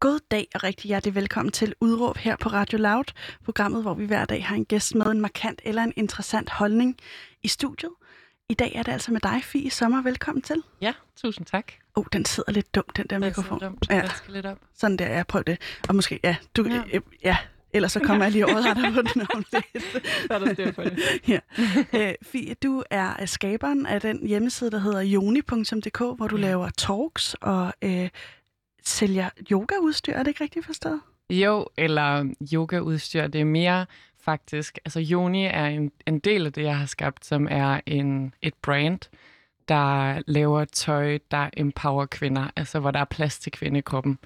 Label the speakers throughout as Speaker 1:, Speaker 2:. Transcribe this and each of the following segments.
Speaker 1: God dag og rigtig hjertelig velkommen til Udråb her på Radio Loud, programmet, hvor vi hver dag har en gæst med en markant eller en interessant holdning i studiet. I dag er det altså med dig, Fie Sommer. Velkommen til.
Speaker 2: Ja, tusind tak.
Speaker 1: Åh, oh, den sidder lidt dumt, den der
Speaker 2: er
Speaker 1: mikrofon.
Speaker 2: dumt.
Speaker 1: Ja.
Speaker 2: Jeg skal lidt op.
Speaker 1: Sådan der, jeg prøver det. Og måske, ja, du, ja.
Speaker 2: Ja.
Speaker 1: Øh, ja ellers så kommer jeg lige over dig på den om lidt.
Speaker 2: Så er der styr på det.
Speaker 1: ja. øh, Fie, du er skaberen af den hjemmeside, der hedder joni.dk, hvor du
Speaker 2: Ja.
Speaker 1: laver talks og øh, sælger yogaudstyr. Er det ikke rigtigt forstået?
Speaker 2: Jo, eller yogaudstyr, det er mere faktisk, altså Joni er en, en del af det, jeg har skabt, som er en, et brand, der laver tøj, der empower kvinder, altså hvor der er plads til kvindekroppen.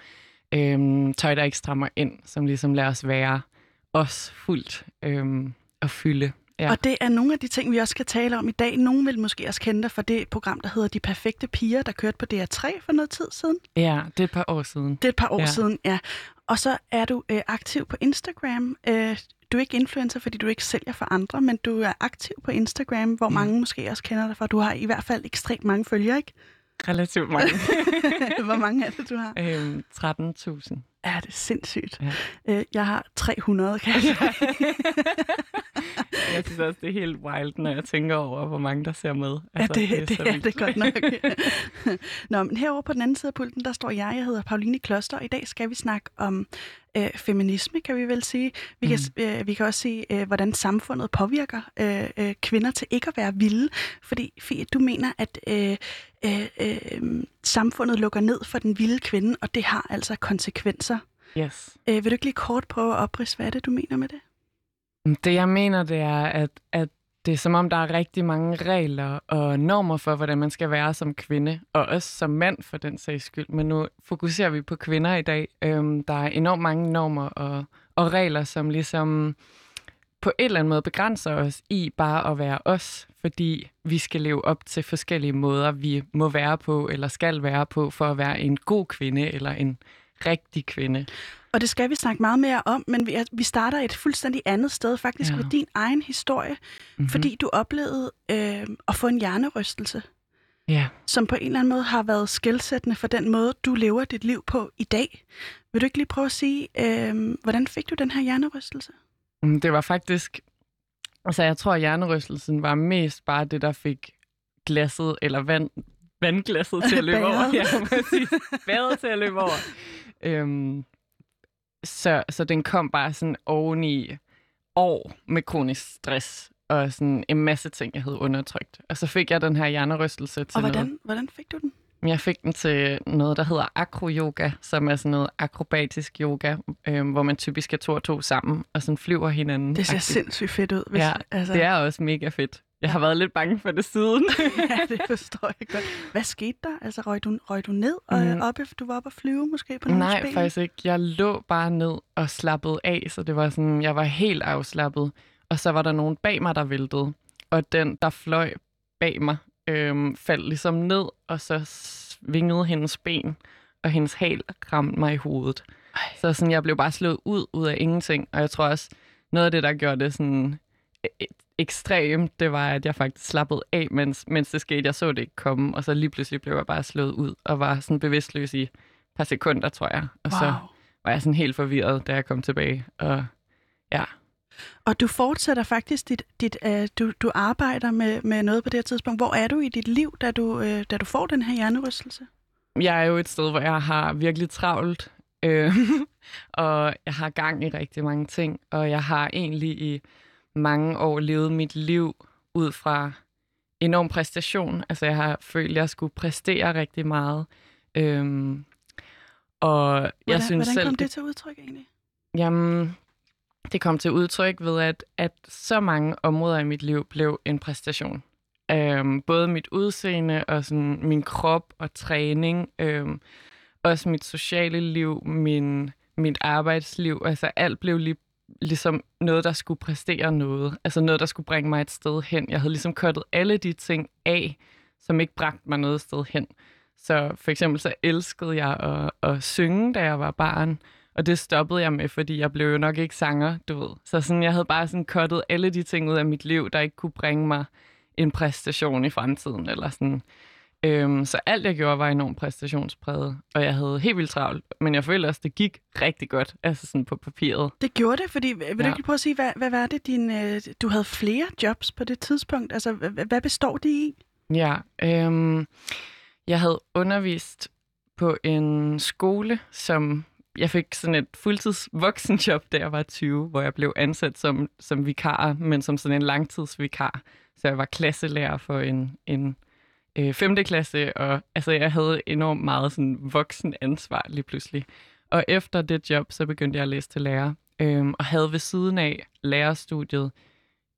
Speaker 2: Øhm, tøj, der ikke strammer ind, som ligesom lader os være os fuldt øhm, og fylde. Ja.
Speaker 1: Og det er nogle af de ting, vi også skal tale om i dag. Nogle vil måske også kende dig for det program, der hedder De Perfekte Piger, der kørte på DR3 for noget tid siden.
Speaker 2: ja, det er et par år siden.
Speaker 1: Det er et par år ja.
Speaker 2: Ja.
Speaker 1: siden, ja. Og så er du øh, aktiv på Instagram. Øh, du er ikke influencer, fordi du ikke sælger for andre, men du er aktiv på Instagram, hvor
Speaker 2: Mm.
Speaker 1: mange måske også kender dig for. Du har i hvert fald ekstremt mange følgere, ikke?
Speaker 2: Relativt mange.
Speaker 1: hvor mange er det, du har?
Speaker 2: øhm, 13.000.
Speaker 1: Ja, det er sindssygt.
Speaker 2: Ja.
Speaker 1: Øh, jeg har 300, kan jeg sige.
Speaker 2: Jeg synes også, det er helt wild, når jeg tænker over, hvor mange der ser med.
Speaker 1: Ja, det, det, det er
Speaker 2: vildt.
Speaker 1: det godt nok. Nå, men herovre på den anden side af pulten, der står jeg. Jeg hedder Pauline Kloster, og i dag skal vi snakke om øh, feminisme, kan vi vel sige. Vi, mm. kan, øh, vi kan også sige, øh, hvordan samfundet påvirker øh, øh, kvinder til ikke at være vilde. Fordi, Fie, du mener, at øh, øh, øh, samfundet lukker ned for den vilde kvinde, og det har altså konsekvenser.
Speaker 2: Yes.
Speaker 1: Øh, vil du ikke lige kort prøve at oprise, hvad er det, du mener med det?
Speaker 2: Det jeg mener, det er, at, at det er som om, der er rigtig mange regler og normer for, hvordan man skal være som kvinde, og også som mand for den sags skyld. Men nu fokuserer vi på kvinder i dag. Øhm, der er enormt mange normer og, og regler, som ligesom på en eller anden måde begrænser os i bare at være os, fordi vi skal leve op til forskellige måder, vi må være på eller skal være på for at være en god kvinde eller en rigtig kvinde.
Speaker 1: Og det skal vi snakke meget mere om, men vi, er, vi starter et fuldstændig andet sted, faktisk ja. Med din egen historie, mm-hmm. fordi du oplevede øh, at få en hjernerystelse,
Speaker 2: Ja.
Speaker 1: som på en eller anden måde har været skældsættende for den måde, du lever dit liv på i dag. Vil du ikke lige prøve at sige, øh, hvordan fik du den her hjernerystelse?
Speaker 2: Mm, Det var faktisk... Altså, jeg tror, at hjernerystelsen var mest bare det, der fik glasset, eller vand, vandglasset til at løbe over.
Speaker 1: Bæret.
Speaker 2: Ja, præcis. Bæret til at løbe over. Øhm, så, så den kom bare sådan oveni år med kronisk stress og sådan en masse ting, jeg havde undertrykt. Og så fik jeg den her hjernerystelse til
Speaker 1: Og
Speaker 2: noget.
Speaker 1: hvordan, hvordan fik du den?
Speaker 2: Jeg fik den til noget, der hedder akro-yoga, som er sådan noget akrobatisk yoga, øhm, hvor man typisk er to og to sammen, og sådan flyver hinanden.
Speaker 1: Det ser
Speaker 2: agtigt.
Speaker 1: sindssygt fedt ud. Hvis,
Speaker 2: Ja,
Speaker 1: altså,
Speaker 2: Det er også mega fedt. Jeg har været lidt bange for det siden.
Speaker 1: ja, det forstår jeg godt. Hvad skete der? Altså, røg du, røg du ned og
Speaker 2: Mm.
Speaker 1: op, du var oppe at flyve måske på nogle
Speaker 2: Nej,
Speaker 1: ben?
Speaker 2: faktisk ikke. Jeg lå bare ned og slappede af, så det var sådan, jeg var helt afslappet. Og så var der nogen bag mig, der væltede. Og den, der fløj bag mig, øhm, faldt ligesom ned, og så svingede hendes ben, og hendes hal ramte mig i hovedet.
Speaker 1: Ej.
Speaker 2: Så sådan, jeg blev bare slået ud, ud af ingenting. Og jeg tror også, noget af det, der gjorde det sådan e- ekstremt, det var, at jeg faktisk slappede af, mens, mens det skete. Jeg så det ikke komme, og så lige pludselig blev jeg bare slået ud, og var sådan bevidstløs i et par sekunder, tror jeg. Og
Speaker 1: wow.
Speaker 2: så var jeg sådan helt forvirret, da jeg kom tilbage. Og ja,
Speaker 1: Og du fortsætter faktisk dit, dit uh, du, du arbejder med, med noget på det her tidspunkt. Hvor er du i dit liv, da du, uh, da du får den her hjernerystelse?
Speaker 2: jeg er jo et sted, hvor jeg har virkelig travlt, øh, og jeg har gang i rigtig mange ting, og jeg har egentlig i mange år levet mit liv ud fra enorm præstation. Altså jeg har følt, at jeg skulle præstere rigtig meget. Øhm, og
Speaker 1: Hvordan,
Speaker 2: jeg synes
Speaker 1: hvordan
Speaker 2: selv,
Speaker 1: kom det til udtryk egentlig?
Speaker 2: Jamen, det kom til udtryk ved, at, at så mange områder i mit liv blev en præstation. Øhm, både mit udseende og sådan min krop og træning, øhm, også mit sociale liv, min, mit arbejdsliv. Altså alt blev lige, ligesom noget, der skulle præstere noget. Altså noget, der skulle bringe mig et sted hen. Jeg havde ligesom kottet alle de ting af, som ikke bragte mig noget sted hen. Så for eksempel så elskede jeg at, at synge, da jeg var barn. Og det stoppede jeg med, fordi jeg blev jo nok ikke sanger, du ved. Så sådan, jeg havde bare sådan kottet alle de ting ud af mit liv, der ikke kunne bringe mig en præstation i fremtiden, eller sådan Øhm, så alt, jeg gjorde, var enormt præstationspræget, og jeg havde helt vildt travlt. Men jeg følte også, det gik rigtig godt, altså sådan på papiret.
Speaker 1: Det gjorde det, fordi vil ja. du ikke prøve at sige, hvad, hvad var det, din, øh, du havde flere jobs på det tidspunkt? Altså, hvad, hvad består det i?
Speaker 2: Ja, øhm, jeg havde undervist på en skole, som jeg fik sådan et fuldtids voksenjob, da jeg var 20, hvor jeg blev ansat som, som vikar, men som sådan en langtidsvikar. Så jeg var klasselærer for en, en øh, 5. klasse, og altså, jeg havde enormt meget sådan voksen ansvar lige pludselig. Og efter det job, så begyndte jeg at læse til lærer, øhm, og havde ved siden af lærerstudiet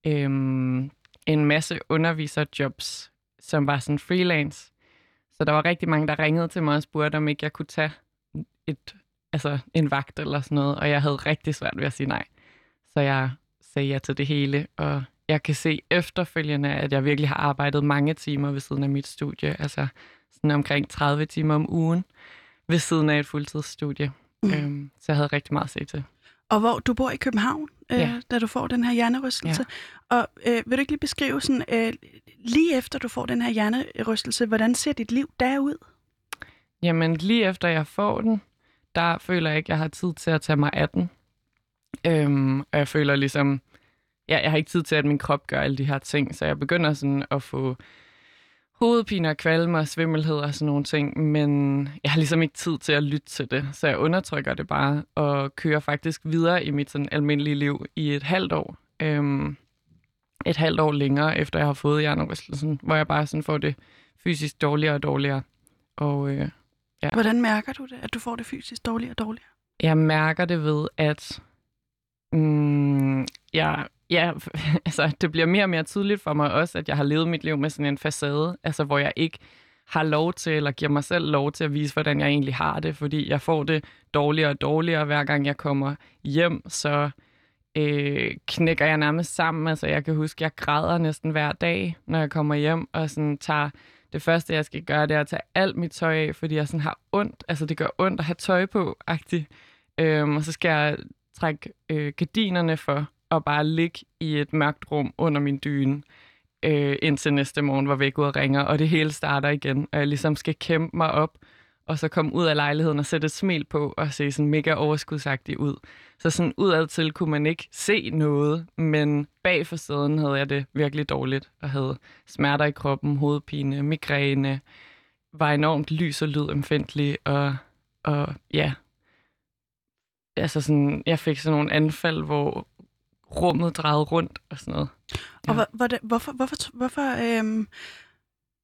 Speaker 2: øhm, en masse underviserjobs, som var sådan freelance. Så der var rigtig mange, der ringede til mig og spurgte, om ikke jeg kunne tage et, altså en vagt eller sådan noget, og jeg havde rigtig svært ved at sige nej. Så jeg sagde ja til det hele, og jeg kan se efterfølgende, at jeg virkelig har arbejdet mange timer ved siden af mit studie, altså sådan omkring 30 timer om ugen ved siden af et fuldtidsstudie. Mm. Øhm, så jeg havde rigtig meget at se til.
Speaker 1: Og hvor du bor i København, øh, ja. da du får den her hjernerystelse. Ja. Og øh, vil du ikke lige beskrive sådan, øh, lige efter du får den her hjernerystelse, hvordan ser dit liv derud?
Speaker 2: Jamen lige efter jeg får den, der føler jeg ikke, jeg har tid til at tage mig af den. Øhm, og jeg føler ligesom, ja, jeg har ikke tid til, at min krop gør alle de her ting, så jeg begynder sådan at få hovedpine kvalme og svimmelhed og sådan nogle ting, men jeg har ligesom ikke tid til at lytte til det, så jeg undertrykker det bare og kører faktisk videre i mit sådan almindelige liv i et halvt år. Øhm, et halvt år længere, efter jeg har fået hjernerystelsen, hvor jeg bare sådan får det fysisk dårligere og dårligere. Og, øh,
Speaker 1: ja. Hvordan mærker du det, at du får det fysisk dårligere og dårligere?
Speaker 2: Jeg mærker det ved, at mm, jeg ja, altså, det bliver mere og mere tydeligt for mig også, at jeg har levet mit liv med sådan en facade, altså hvor jeg ikke har lov til, eller giver mig selv lov til at vise, hvordan jeg egentlig har det, fordi jeg får det dårligere og dårligere, hver gang jeg kommer hjem, så øh, knækker jeg nærmest sammen. Altså jeg kan huske, jeg græder næsten hver dag, når jeg kommer hjem, og sådan tager det første, jeg skal gøre, det er at tage alt mit tøj af, fordi jeg sådan har ondt. Altså det gør ondt at have tøj på, agtigt. Øhm, og så skal jeg trække øh, gardinerne for, og bare ligge i et mørkt rum under min dyne, øh, indtil næste morgen, hvor vækket ringer, og det hele starter igen, og jeg ligesom skal kæmpe mig op, og så komme ud af lejligheden og sætte et smil på, og se sådan mega overskudsagtig ud. Så sådan udad til kunne man ikke se noget, men bag for siden havde jeg det virkelig dårligt, og havde smerter i kroppen, hovedpine, migræne, var enormt lys og lyd empfindelig, og, og ja, altså sådan, jeg fik sådan nogle anfald, hvor rummet drejede rundt og sådan noget.
Speaker 1: Ja. Og hvor, hvor, hvorfor, hvorfor, hvorfor, øhm,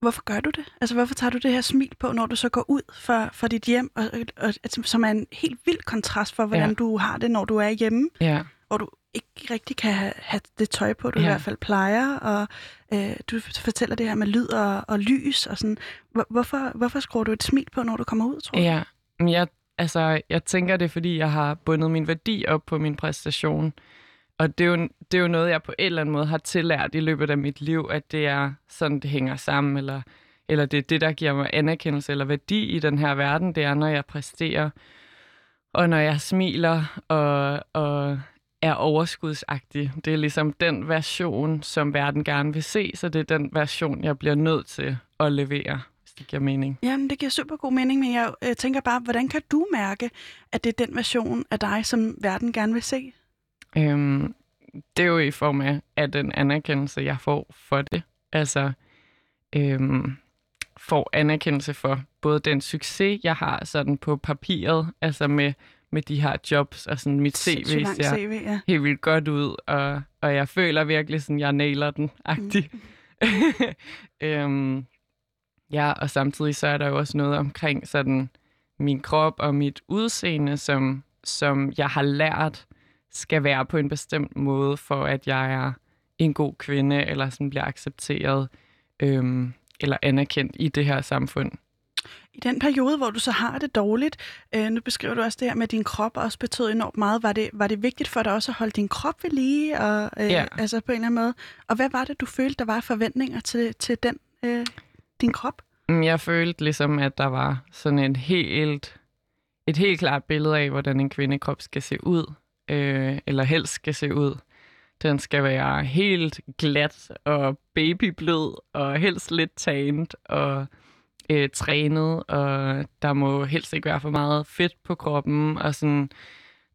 Speaker 1: hvorfor gør du det? Altså, hvorfor tager du det her smil på, når du så går ud fra, fra dit hjem, og, og, som er en helt vild kontrast for, hvordan ja. du har det, når du er hjemme?
Speaker 2: Ja.
Speaker 1: Hvor du ikke rigtig kan have, have det tøj på, du ja. i hvert fald plejer, og øh, du fortæller det her med lyd og, og lys, og sådan. Hvorfor, hvorfor skruer du et smil på, når du kommer ud, tror
Speaker 2: du? Ja, jeg, altså, jeg tænker det, fordi jeg har bundet min værdi op på min præstation. Og det er, jo, det er jo noget, jeg på en eller anden måde har tillært i løbet af mit liv, at det er sådan, det hænger sammen, eller, eller det er det, der giver mig anerkendelse eller værdi i den her verden, det er, når jeg præsterer, og når jeg smiler og, og er overskudsagtig. Det er ligesom den version, som verden gerne vil se, så det er den version, jeg bliver nødt til at levere, hvis det giver mening.
Speaker 1: Jamen, det giver super god mening, men jeg øh, tænker bare, hvordan kan du mærke, at det er den version af dig, som verden gerne vil se?
Speaker 2: Øhm, det er jo i form af, af den anerkendelse, jeg får for det. Altså, øhm, får anerkendelse for både den succes, jeg har sådan på papiret, altså med, med de her jobs, og sådan mit CV ser CV, ja. helt vildt godt ud, og, og jeg føler virkelig sådan, jeg nailer den, agtig. Mm. øhm, ja, og samtidig så er der jo også noget omkring sådan min krop og mit udseende, som, som jeg har lært skal være på en bestemt måde, for at jeg er en god kvinde, eller sådan bliver accepteret øhm, eller anerkendt i det her samfund.
Speaker 1: I den periode, hvor du så har det dårligt, øh, nu beskriver du også det her med, at din krop også betød enormt meget. Var det, var det vigtigt for dig også at holde din krop ved lige, og, øh, ja. altså på en eller anden måde? Og hvad var det, du følte, der var forventninger til, til den, øh, din krop?
Speaker 2: Mm, jeg følte ligesom, at der var sådan et helt, et helt klart billede af, hvordan en kvindekrop skal se ud øh, eller helst skal se ud. Den skal være helt glat og babyblød og helst lidt taget og øh, trænet, og der må helst ikke være for meget fedt på kroppen, og sådan,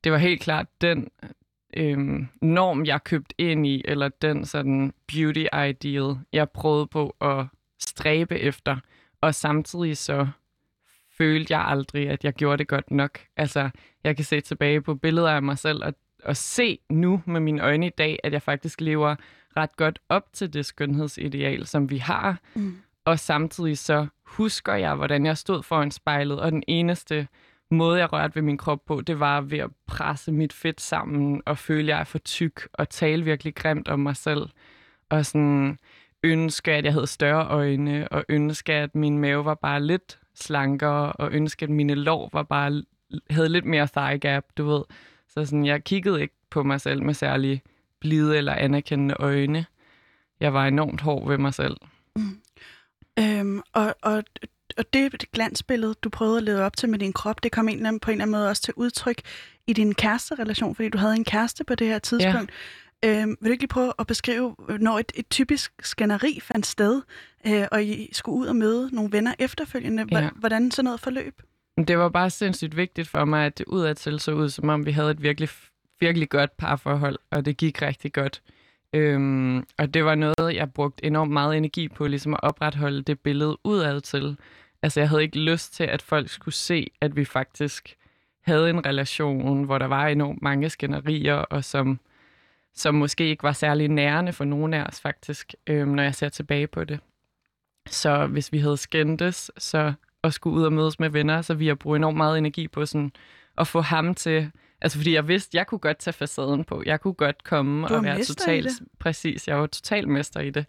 Speaker 2: det var helt klart den øh, norm, jeg købte ind i, eller den sådan beauty ideal, jeg prøvede på at stræbe efter, og samtidig så følte jeg aldrig, at jeg gjorde det godt nok. Altså, jeg kan se tilbage på billeder af mig selv, og, og se nu med mine øjne i dag, at jeg faktisk lever ret godt op til det skønhedsideal, som vi har. Mm. Og samtidig så husker jeg, hvordan jeg stod foran spejlet, og den eneste måde, jeg rørte ved min krop på, det var ved at presse mit fedt sammen og føle, at jeg er for tyk og tale virkelig grimt om mig selv. Og sådan ønske, at jeg havde større øjne, og ønske, at min mave var bare lidt slankere, og ønske, at mine lår var bare, havde lidt mere thigh gap, du ved. Så sådan, jeg kiggede ikke på mig selv med særlig blide eller anerkendende øjne. Jeg var enormt hård ved mig selv. Mm.
Speaker 1: Øhm, og, og, og det glansbillede, du prøvede at leve op til med din krop, det kom en eller anden, på en eller anden måde også til udtryk i din kæresterelation, fordi du havde en kæreste på det her tidspunkt. Ja. Øhm, vil du ikke lige prøve at beskrive, når et, et typisk skænderi fandt sted, øh, og I skulle ud og møde nogle venner efterfølgende? Ja. Hvordan sådan noget forløb?
Speaker 2: Det var bare sindssygt vigtigt for mig, at det udadtil så ud, som om vi havde et virkelig, virkelig godt parforhold, og det gik rigtig godt. Øhm, og det var noget, jeg brugte enormt meget energi på, ligesom at opretholde det billede udad til. Altså, jeg havde ikke lyst til, at folk skulle se, at vi faktisk havde en relation, hvor der var enormt mange skænderier, og som, som måske ikke var særlig nærende for nogen af os faktisk, øhm, når jeg ser tilbage på det. Så hvis vi havde skændtes, så og skulle ud og mødes med venner, så vi har brugt enormt meget energi på sådan at få ham til Altså, fordi jeg vidste, jeg kunne godt tage facaden på. Jeg kunne godt komme og være totalt... Præcis, jeg var total mester i det.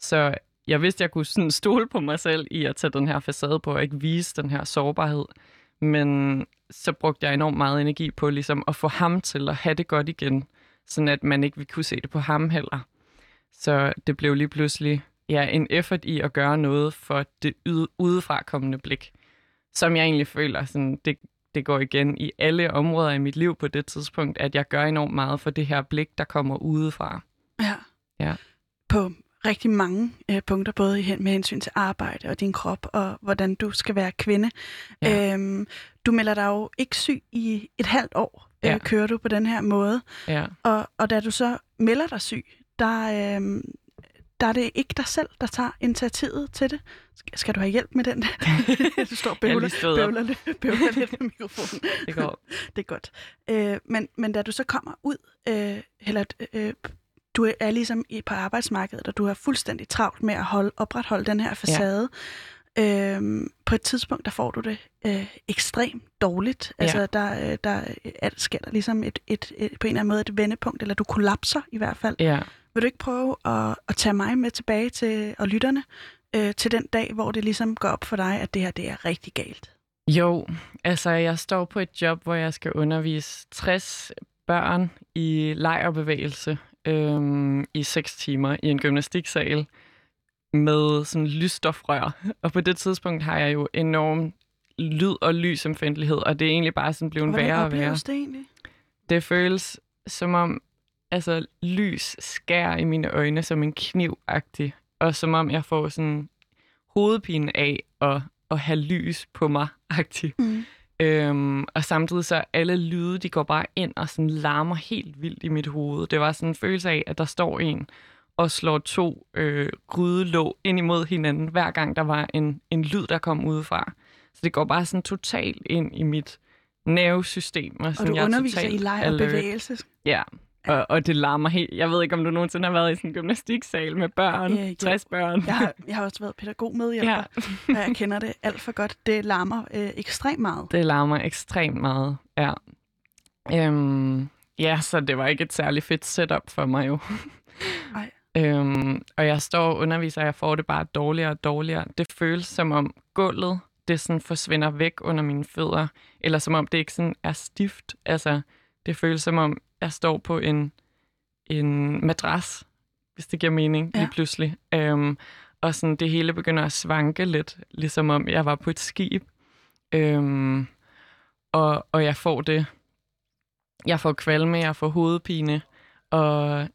Speaker 2: Så jeg vidste, jeg kunne sådan stole på mig selv i at tage den her facade på, og ikke vise den her sårbarhed. Men så brugte jeg enormt meget energi på ligesom at få ham til at have det godt igen, sådan at man ikke ville kunne se det på ham heller. Så det blev lige pludselig ja, en effort i at gøre noget for det udefra kommende blik, som jeg egentlig føler, sådan, det, det går igen i alle områder i mit liv på det tidspunkt, at jeg gør enormt meget for det her blik, der kommer udefra.
Speaker 1: Ja. ja. På rigtig mange øh, punkter, både med hensyn til arbejde og din krop, og hvordan du skal være kvinde. Ja. Øhm, du melder dig jo ikke syg i et halvt år, øh, ja. kører du på den her måde. Ja. Og, og da du så melder dig syg, der, øh, der er det ikke dig selv, der tager initiativet til det. Skal du have hjælp med den? du står og bøvler, bøvler, lidt, bøvler lidt med mikrofonen.
Speaker 2: Det går.
Speaker 1: det er godt. Øh, men, men da du så kommer ud, øh, eller øh, du er ligesom på arbejdsmarkedet, og du har fuldstændig travlt med at holde, opretholde den her facade, ja. Øh, på et tidspunkt, der får du det øh, ekstremt dårligt. Ja. Altså, der, øh, der er, sker der ligesom et, et, et, på en eller anden måde et vendepunkt, eller du kollapser i hvert fald.
Speaker 2: Ja.
Speaker 1: Vil du ikke prøve at, at tage mig med tilbage til og lytterne øh, til den dag, hvor det ligesom går op for dig, at det her det er rigtig galt?
Speaker 2: Jo, altså jeg står på et job, hvor jeg skal undervise 60 børn i lejrbevægelse øhm, i 6 timer i en gymnastiksal med sådan lysstofrør. Og på det tidspunkt har jeg jo enorm lyd- og lysomfændelighed, og det er egentlig bare sådan blevet værre og værre.
Speaker 1: det egentlig?
Speaker 2: Det føles som om, altså lys skærer i mine øjne som en kniv -agtig, og som om jeg får sådan hovedpine af at, at have lys på mig -agtig. Mm. Øhm, og samtidig så alle lyde, de går bare ind og sådan larmer helt vildt i mit hoved. Det var sådan en følelse af, at der står en og slår to øh, grydelåg ind imod hinanden, hver gang der var en, en lyd, der kom udefra. Så det går bare sådan totalt ind i mit nervesystem.
Speaker 1: Og, sådan, og du jeg underviser i leg og bevægelse.
Speaker 2: Ja, og, og det larmer helt. Jeg ved ikke, om du nogensinde har været i sådan en gymnastiksal med børn, øh, 60 børn.
Speaker 1: Jeg har, jeg har også været pædagog med ja. og jeg kender det alt for godt. Det larmer øh, ekstremt meget.
Speaker 2: Det larmer ekstremt meget, ja. Øhm, ja, så det var ikke et særligt fedt setup for mig jo. Nej. Øhm, og jeg står og underviser, og jeg får det bare dårligere og dårligere. Det føles som om gulvet, det sådan forsvinder væk under mine fødder, eller som om det ikke sådan er stift. Altså, det føles som om, jeg står på en, en madras, hvis det giver mening, ja. lige pludselig. Øhm, og sådan det hele begynder at svanke lidt, ligesom om jeg var på et skib. Øhm, og, og jeg får det. Jeg får kvalme, jeg får hovedpine, og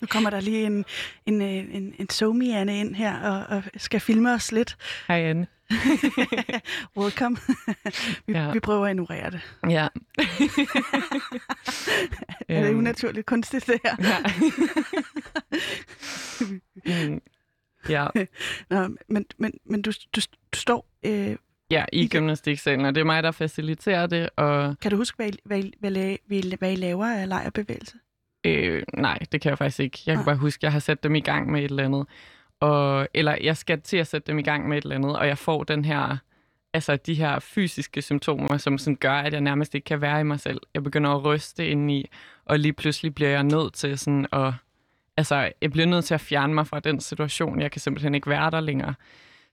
Speaker 1: Nu kommer der lige en, en, øh, en, en somi Anne ind her og, og skal filme os lidt.
Speaker 2: Hej Anne.
Speaker 1: Welcome. vi,
Speaker 2: Ja.
Speaker 1: vi prøver at ignorere det.
Speaker 2: Ja.
Speaker 1: Er det
Speaker 2: Øhm,
Speaker 1: unaturligt kunstigt, det her?
Speaker 2: Ja. mm. ja.
Speaker 1: Nå, men, men, men du, du, du står... Øh,
Speaker 2: ja, i
Speaker 1: I
Speaker 2: gymnastiksalen, og det er mig, der faciliterer det, og
Speaker 1: kan du huske, hvad I, hvad, I, hvad, I, hvad I laver af lejerbevægelse?
Speaker 2: Øh, nej, det kan jeg faktisk ikke. Jeg kan bare huske, at jeg har sat dem i gang med et eller andet. Og, eller jeg skal til at sætte dem i gang med et eller andet, og jeg får den her, altså de her fysiske symptomer, som sådan gør, at jeg nærmest ikke kan være i mig selv. Jeg begynder at ryste indeni, og lige pludselig bliver jeg nødt til sådan at, altså jeg bliver nødt til at fjerne mig fra den situation. Jeg kan simpelthen ikke være der længere.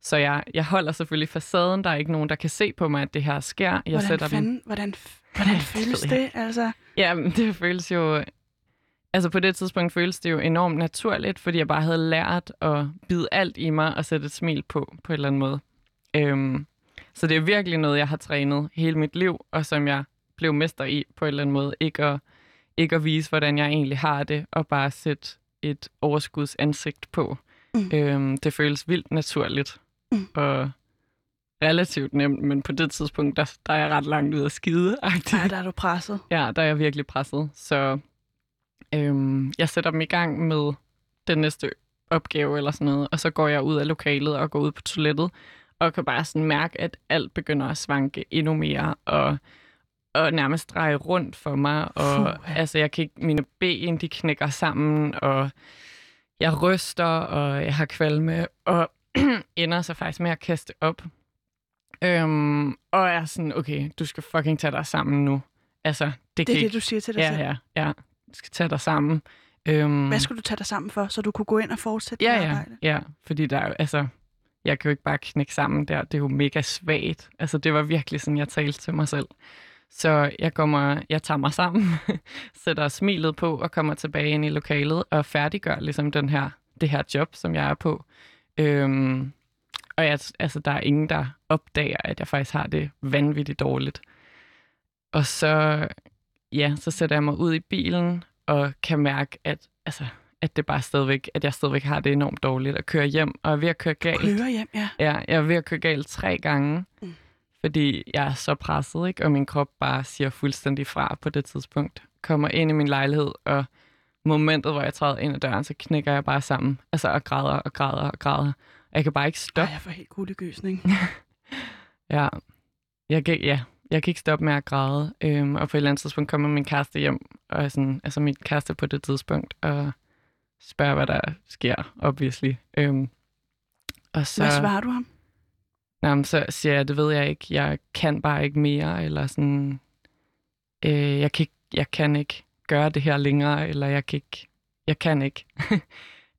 Speaker 2: Så jeg, jeg holder selvfølgelig facaden. Der er ikke nogen, der kan se på mig, at det her sker. Jeg
Speaker 1: hvordan,
Speaker 2: sætter dem
Speaker 1: fanden, hvordan, hvordan
Speaker 2: Det
Speaker 1: føles det? Altså,
Speaker 2: Ja, det føles jo... Altså på det tidspunkt føles det jo enormt naturligt, fordi jeg bare havde lært at bide alt i mig og sætte et smil på, på en eller anden måde. Øhm, så det er virkelig noget, jeg har trænet hele mit liv, og som jeg blev mester i på en eller anden måde. Ikke at, ikke at vise, hvordan jeg egentlig har det, og bare sætte et overskudsansigt på.
Speaker 1: Mm.
Speaker 2: Øhm, det føles vildt naturligt.
Speaker 1: Mm.
Speaker 2: Og relativt nemt, men på det tidspunkt, der, der er jeg ret langt ud af skide.
Speaker 1: ej, der er du presset.
Speaker 2: Ja, der er jeg virkelig presset. Så øhm, jeg sætter dem i gang med den næste opgave eller sådan noget, og så går jeg ud af lokalet og går ud på toilettet, og kan bare sådan mærke, at alt begynder at svanke endnu mere, og, og nærmest dreje rundt for mig, og
Speaker 1: Puh.
Speaker 2: altså jeg kan ikke, mine ben, de knækker sammen, og jeg ryster, og jeg har kvalme, og ender så faktisk med at kaste op. Øhm, og er sådan, okay, du skal fucking tage dig sammen nu. Altså, det,
Speaker 1: Det
Speaker 2: kan
Speaker 1: er
Speaker 2: ikke
Speaker 1: det, du siger til dig
Speaker 2: Ja,
Speaker 1: selv.
Speaker 2: ja, ja. Skal tage dig sammen. Øhm,
Speaker 1: Hvad skulle du tage dig sammen for, så du kunne gå ind og fortsætte
Speaker 2: ja, ja,
Speaker 1: arbejde?
Speaker 2: ja, fordi der er altså, jeg kan jo ikke bare knække sammen der. Det er jo mega svagt. Altså, det var virkelig sådan, jeg talte til mig selv. Så jeg, kommer, jeg tager mig sammen, sætter smilet på og kommer tilbage ind i lokalet og færdiggør ligesom den her, det her job, som jeg er på. Øhm, og jeg, altså, der er ingen, der opdager, at jeg faktisk har det vanvittigt dårligt. Og så, ja, så sætter jeg mig ud i bilen og kan mærke, at, altså, at det bare stadigvæk, at jeg stadigvæk har det enormt dårligt at køre hjem, og er ved at køre galt.
Speaker 1: Køre hjem, ja.
Speaker 2: Ja, jeg er ved at køre galt tre gange,
Speaker 1: Mm.
Speaker 2: fordi jeg er så presset, ikke? og min krop bare siger fuldstændig fra på det tidspunkt. Kommer ind i min lejlighed, og momentet, hvor jeg træder ind ad døren, så knækker jeg bare sammen. Altså, og græder og græder og græder. Jeg kan bare ikke
Speaker 1: Ej,
Speaker 2: stoppe.
Speaker 1: jeg får helt kuldegysning.
Speaker 2: Ja, jeg kan, ja, jeg kan ikke stoppe med at græde. Øhm, og på et eller andet tidspunkt kommer min kæreste hjem, og sådan, altså min kæreste på det tidspunkt, og spørger, hvad der sker, obviously. Øhm, og så,
Speaker 1: Hvad svarer du ham?
Speaker 2: Nå, men så siger jeg, det ved jeg ikke, jeg kan bare ikke mere, eller sådan, øh, jeg, kan ikke, jeg kan ikke gøre det her længere, eller jeg kan ikke, jeg kan ikke.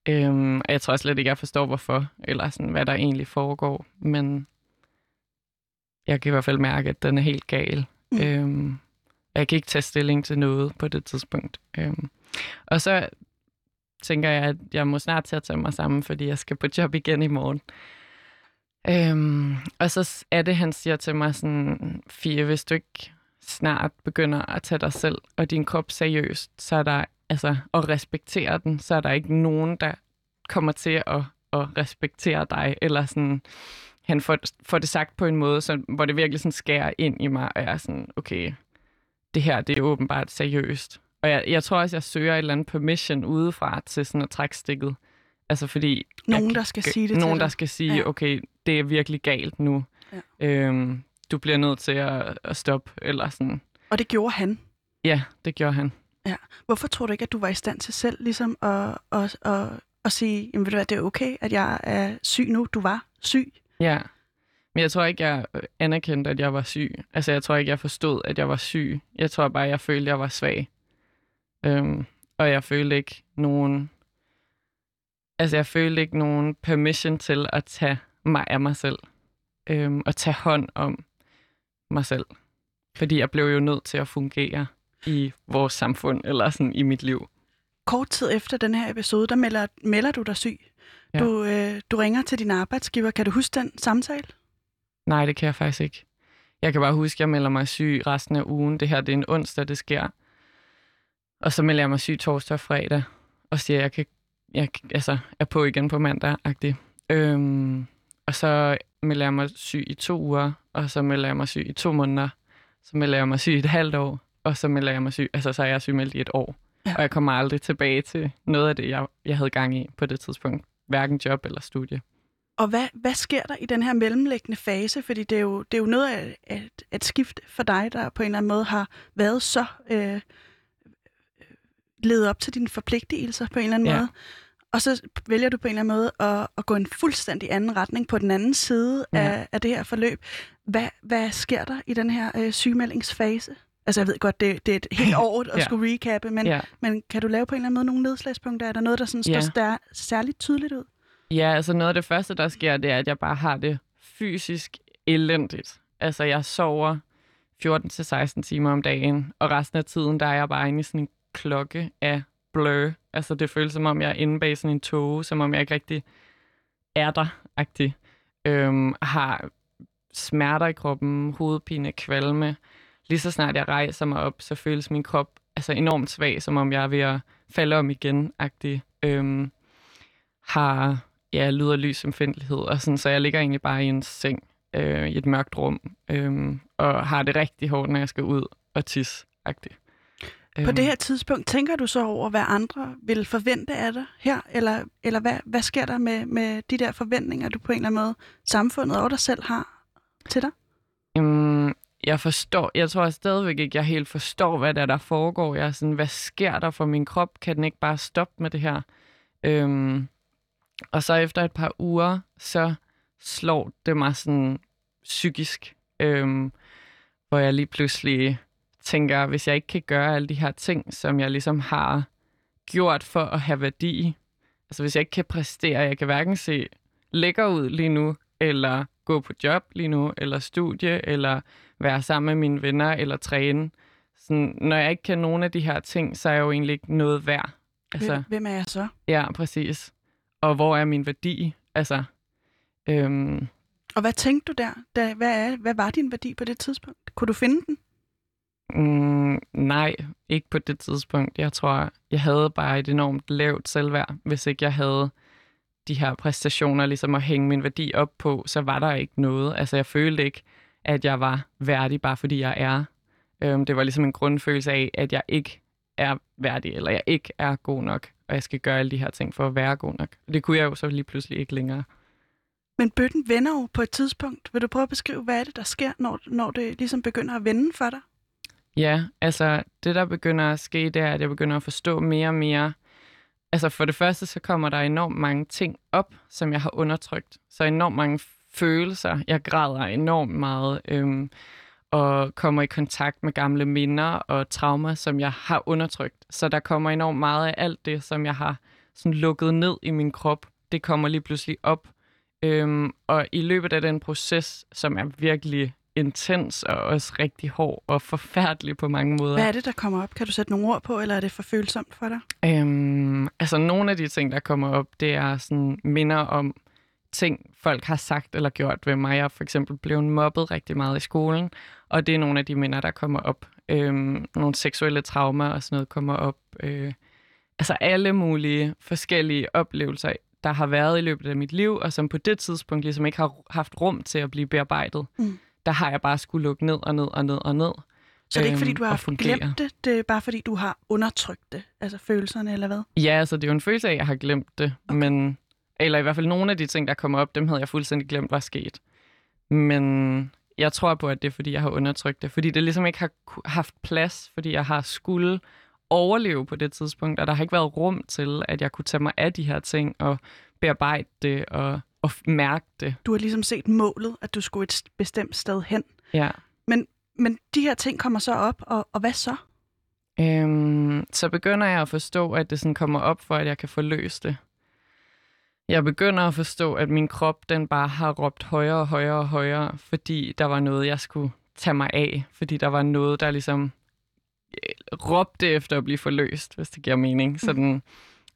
Speaker 2: øhm, og jeg tror slet ikke, jeg forstår, hvorfor, eller sådan, hvad der egentlig foregår, men jeg kan i hvert fald mærke, at den er helt gal.
Speaker 1: Mm.
Speaker 2: Øhm, jeg kan ikke tage stilling til noget på det tidspunkt. Øhm, og så tænker jeg, at jeg må snart til at tage mig sammen, fordi jeg skal på job igen i morgen. Øhm, og så er det, han siger til mig sådan, Fie, hvis du ikke snart begynder at tage dig selv og din krop seriøst, så er der, altså, og respektere den, så er der ikke nogen, der kommer til at, at respektere dig, eller sådan, han får, får det sagt på en måde, så, hvor det virkelig sådan skærer ind i mig, og jeg er sådan, okay, det her, det er åbenbart seriøst. Og jeg, jeg tror også, jeg søger et eller andet permission udefra til sådan at trække stikket. Altså fordi...
Speaker 1: Nogen,
Speaker 2: jeg,
Speaker 1: der skal sige det
Speaker 2: Nogen,
Speaker 1: til
Speaker 2: der
Speaker 1: dig.
Speaker 2: skal sige,
Speaker 1: Ja.
Speaker 2: ja. okay, det er virkelig galt nu.
Speaker 1: Ja.
Speaker 2: Øhm, du bliver nødt til at, at stoppe, eller sådan.
Speaker 1: Og det gjorde han.
Speaker 2: Ja, det gjorde han.
Speaker 1: Hvorfor tror du ikke, at du var i stand til selv ligesom at, at, at, at sige, jamen ved du hvad, det er okay, at jeg er syg nu. Du var syg.
Speaker 2: Ja. Men jeg tror ikke, jeg øh, anerkendte, at jeg var syg. Altså, jeg tror ikke, jeg forstod, at jeg var syg. Jeg tror bare, jeg følte, at jeg var svag. Øhm, og jeg følte ikke nogen... Altså, jeg følte ikke nogen permission til at tage mig af mig selv. Øhm, og tage hånd om mig selv. Fordi jeg blev jo nødt til at fungere i vores samfund, eller sådan i mit liv.
Speaker 1: Kort tid efter den her episode, der melder, melder du dig syg.
Speaker 2: Ja.
Speaker 1: Du, øh, du ringer til din arbejdsgiver. Kan du huske den samtale?
Speaker 2: Nej, det kan jeg faktisk ikke. Jeg kan bare huske, at jeg melder mig syg resten af ugen. Det her det er en onsdag, det sker. Og så melder jeg mig syg torsdag og fredag. og siger, at jeg, kan, jeg altså, er på igen på mandag -agtig. Øhm, og så melder jeg mig syg i to uger, og så melder jeg mig syg i to måneder, så melder jeg mig syg i et halvt år, og så melder jeg mig syg, altså så er jeg sygemeldt i et år. Ja. Og jeg kommer aldrig tilbage til noget af det, jeg, jeg havde gang i på det tidspunkt. Hverken job eller studie.
Speaker 1: Og hvad, hvad sker der i den her mellemliggende fase? Fordi det er jo, det er jo noget af et, et skift for dig, der på en eller anden måde har været så øh, ledet op til dine forpligtelser på en eller anden ja. måde. Og så vælger du på en eller anden måde at, at gå en fuldstændig anden retning på den anden side ja. af, af det her forløb. Hvad, hvad sker der i den her øh, sygemeldingsfase? Altså jeg ved godt, det, det er et helt år at ja. skulle recappe, men, ja. men kan du lave på en eller anden måde nogle nedslagspunkter? Er der noget, der sådan står ja. stær- særligt tydeligt ud?
Speaker 2: Ja, altså noget af det første, der sker, det er, at jeg bare har det fysisk elendigt. Altså jeg sover 14-16 timer om dagen, og resten af tiden, der er jeg bare inde i sådan en klokke af blur. Altså det føles som om, jeg er inde bag sådan en tog, som om jeg ikke rigtig er der-agtig. Øhm, har smerter i kroppen, hovedpine, kvalme. Lige så snart jeg rejser mig op, så føles min krop altså enormt svag, som om jeg er ved at falde om igen-agtig. Øhm, har ja, lyd og lys omfændelighed, og sådan, så jeg ligger egentlig bare i en seng øh, i et mørkt rum, øh, og har det rigtig hårdt, når jeg skal ud og tisse -agtigt.
Speaker 1: På det øhm. her tidspunkt, tænker du så over, hvad andre vil forvente af dig her? Eller, eller hvad, hvad sker der med, med de der forventninger, du på en eller anden måde, samfundet og dig selv har til dig?
Speaker 2: Um, jeg forstår, jeg tror stadigvæk ikke, jeg helt forstår, hvad der, der foregår. Jeg er sådan, hvad sker der for min krop? Kan den ikke bare stoppe med det her? Øhm, og så efter et par uger, så slår det mig sådan psykisk, øhm, hvor jeg lige pludselig tænker, hvis jeg ikke kan gøre alle de her ting, som jeg ligesom har gjort for at have værdi, altså hvis jeg ikke kan præstere, jeg kan hverken se lækker ud lige nu, eller gå på job lige nu, eller studie, eller være sammen med mine venner, eller træne. Sådan, når jeg ikke kan nogen af de her ting, så er jeg jo egentlig ikke noget værd.
Speaker 1: Altså, Hvem er jeg så?
Speaker 2: Ja, præcis. Og hvor er min værdi? Altså, øhm,
Speaker 1: og hvad tænkte du der? Da, hvad, er, hvad var din værdi på det tidspunkt? Kunne du finde den?
Speaker 2: Mm, nej, ikke på det tidspunkt. Jeg tror, jeg havde bare et enormt lavt selvværd. Hvis ikke jeg havde de her præstationer ligesom at hænge min værdi op på, så var der ikke noget. Altså, jeg følte ikke, at jeg var værdig, bare fordi jeg er. Øhm, det var ligesom en grundfølelse af, at jeg ikke er værdig, eller jeg ikke er god nok, og jeg skal gøre alle de her ting for at være god nok. Det kunne jeg jo så lige pludselig ikke længere.
Speaker 1: Men bøtten vender jo på et tidspunkt. Vil du prøve at beskrive, hvad er det, der sker, når, når det ligesom begynder at vende for dig?
Speaker 2: Ja, altså det, der begynder at ske, det er, at jeg begynder at forstå mere og mere. Altså for det første, så kommer der enormt mange ting op, som jeg har undertrykt. Så enormt mange følelser. Jeg græder enormt meget. Øhm, og kommer i kontakt med gamle minder og traumer, som jeg har undertrykt. Så der kommer enormt meget af alt det, som jeg har sådan lukket ned i min krop. Det kommer lige pludselig op. Øhm, og i løbet af den proces, som er virkelig intens og også rigtig hård og forfærdelig på mange måder.
Speaker 1: Hvad er det, der kommer op? Kan du sætte nogle ord på, eller er det for følsomt for dig?
Speaker 2: Øhm, altså, nogle af de ting, der kommer op, det er sådan minder om ting, folk har sagt eller gjort ved mig. Jeg er for eksempel blevet mobbet rigtig meget i skolen, og det er nogle af de minder, der kommer op. Øhm, nogle seksuelle traumer og sådan noget kommer op. Øh, altså alle mulige forskellige oplevelser, der har været i løbet af mit liv, og som på det tidspunkt ligesom ikke har haft rum til at blive bearbejdet. Mm der har jeg bare skulle lukke ned og ned og ned og ned.
Speaker 1: Så det er ikke, fordi du øhm, har glemt det, det er bare fordi, du har undertrykt det, altså følelserne, eller hvad?
Speaker 2: Ja, altså det er jo en følelse af, at jeg har glemt det, okay. men, eller i hvert fald nogle af de ting, der kommer op, dem havde jeg fuldstændig glemt var sket. Men jeg tror på, at det er, fordi jeg har undertrykt det, fordi det ligesom ikke har haft plads, fordi jeg har skulle overleve på det tidspunkt, og der har ikke været rum til, at jeg kunne tage mig af de her ting og bearbejde det og og mærke det.
Speaker 1: Du har ligesom set målet, at du skulle et bestemt sted hen.
Speaker 2: Ja.
Speaker 1: Men, men de her ting kommer så op, og, og hvad så?
Speaker 2: Øhm, så begynder jeg at forstå, at det sådan kommer op for, at jeg kan få løst det. Jeg begynder at forstå, at min krop den bare har råbt højere og højere og højere, fordi der var noget, jeg skulle tage mig af. Fordi der var noget, der ligesom øh, råbte efter at blive forløst, hvis det giver mening. Mm.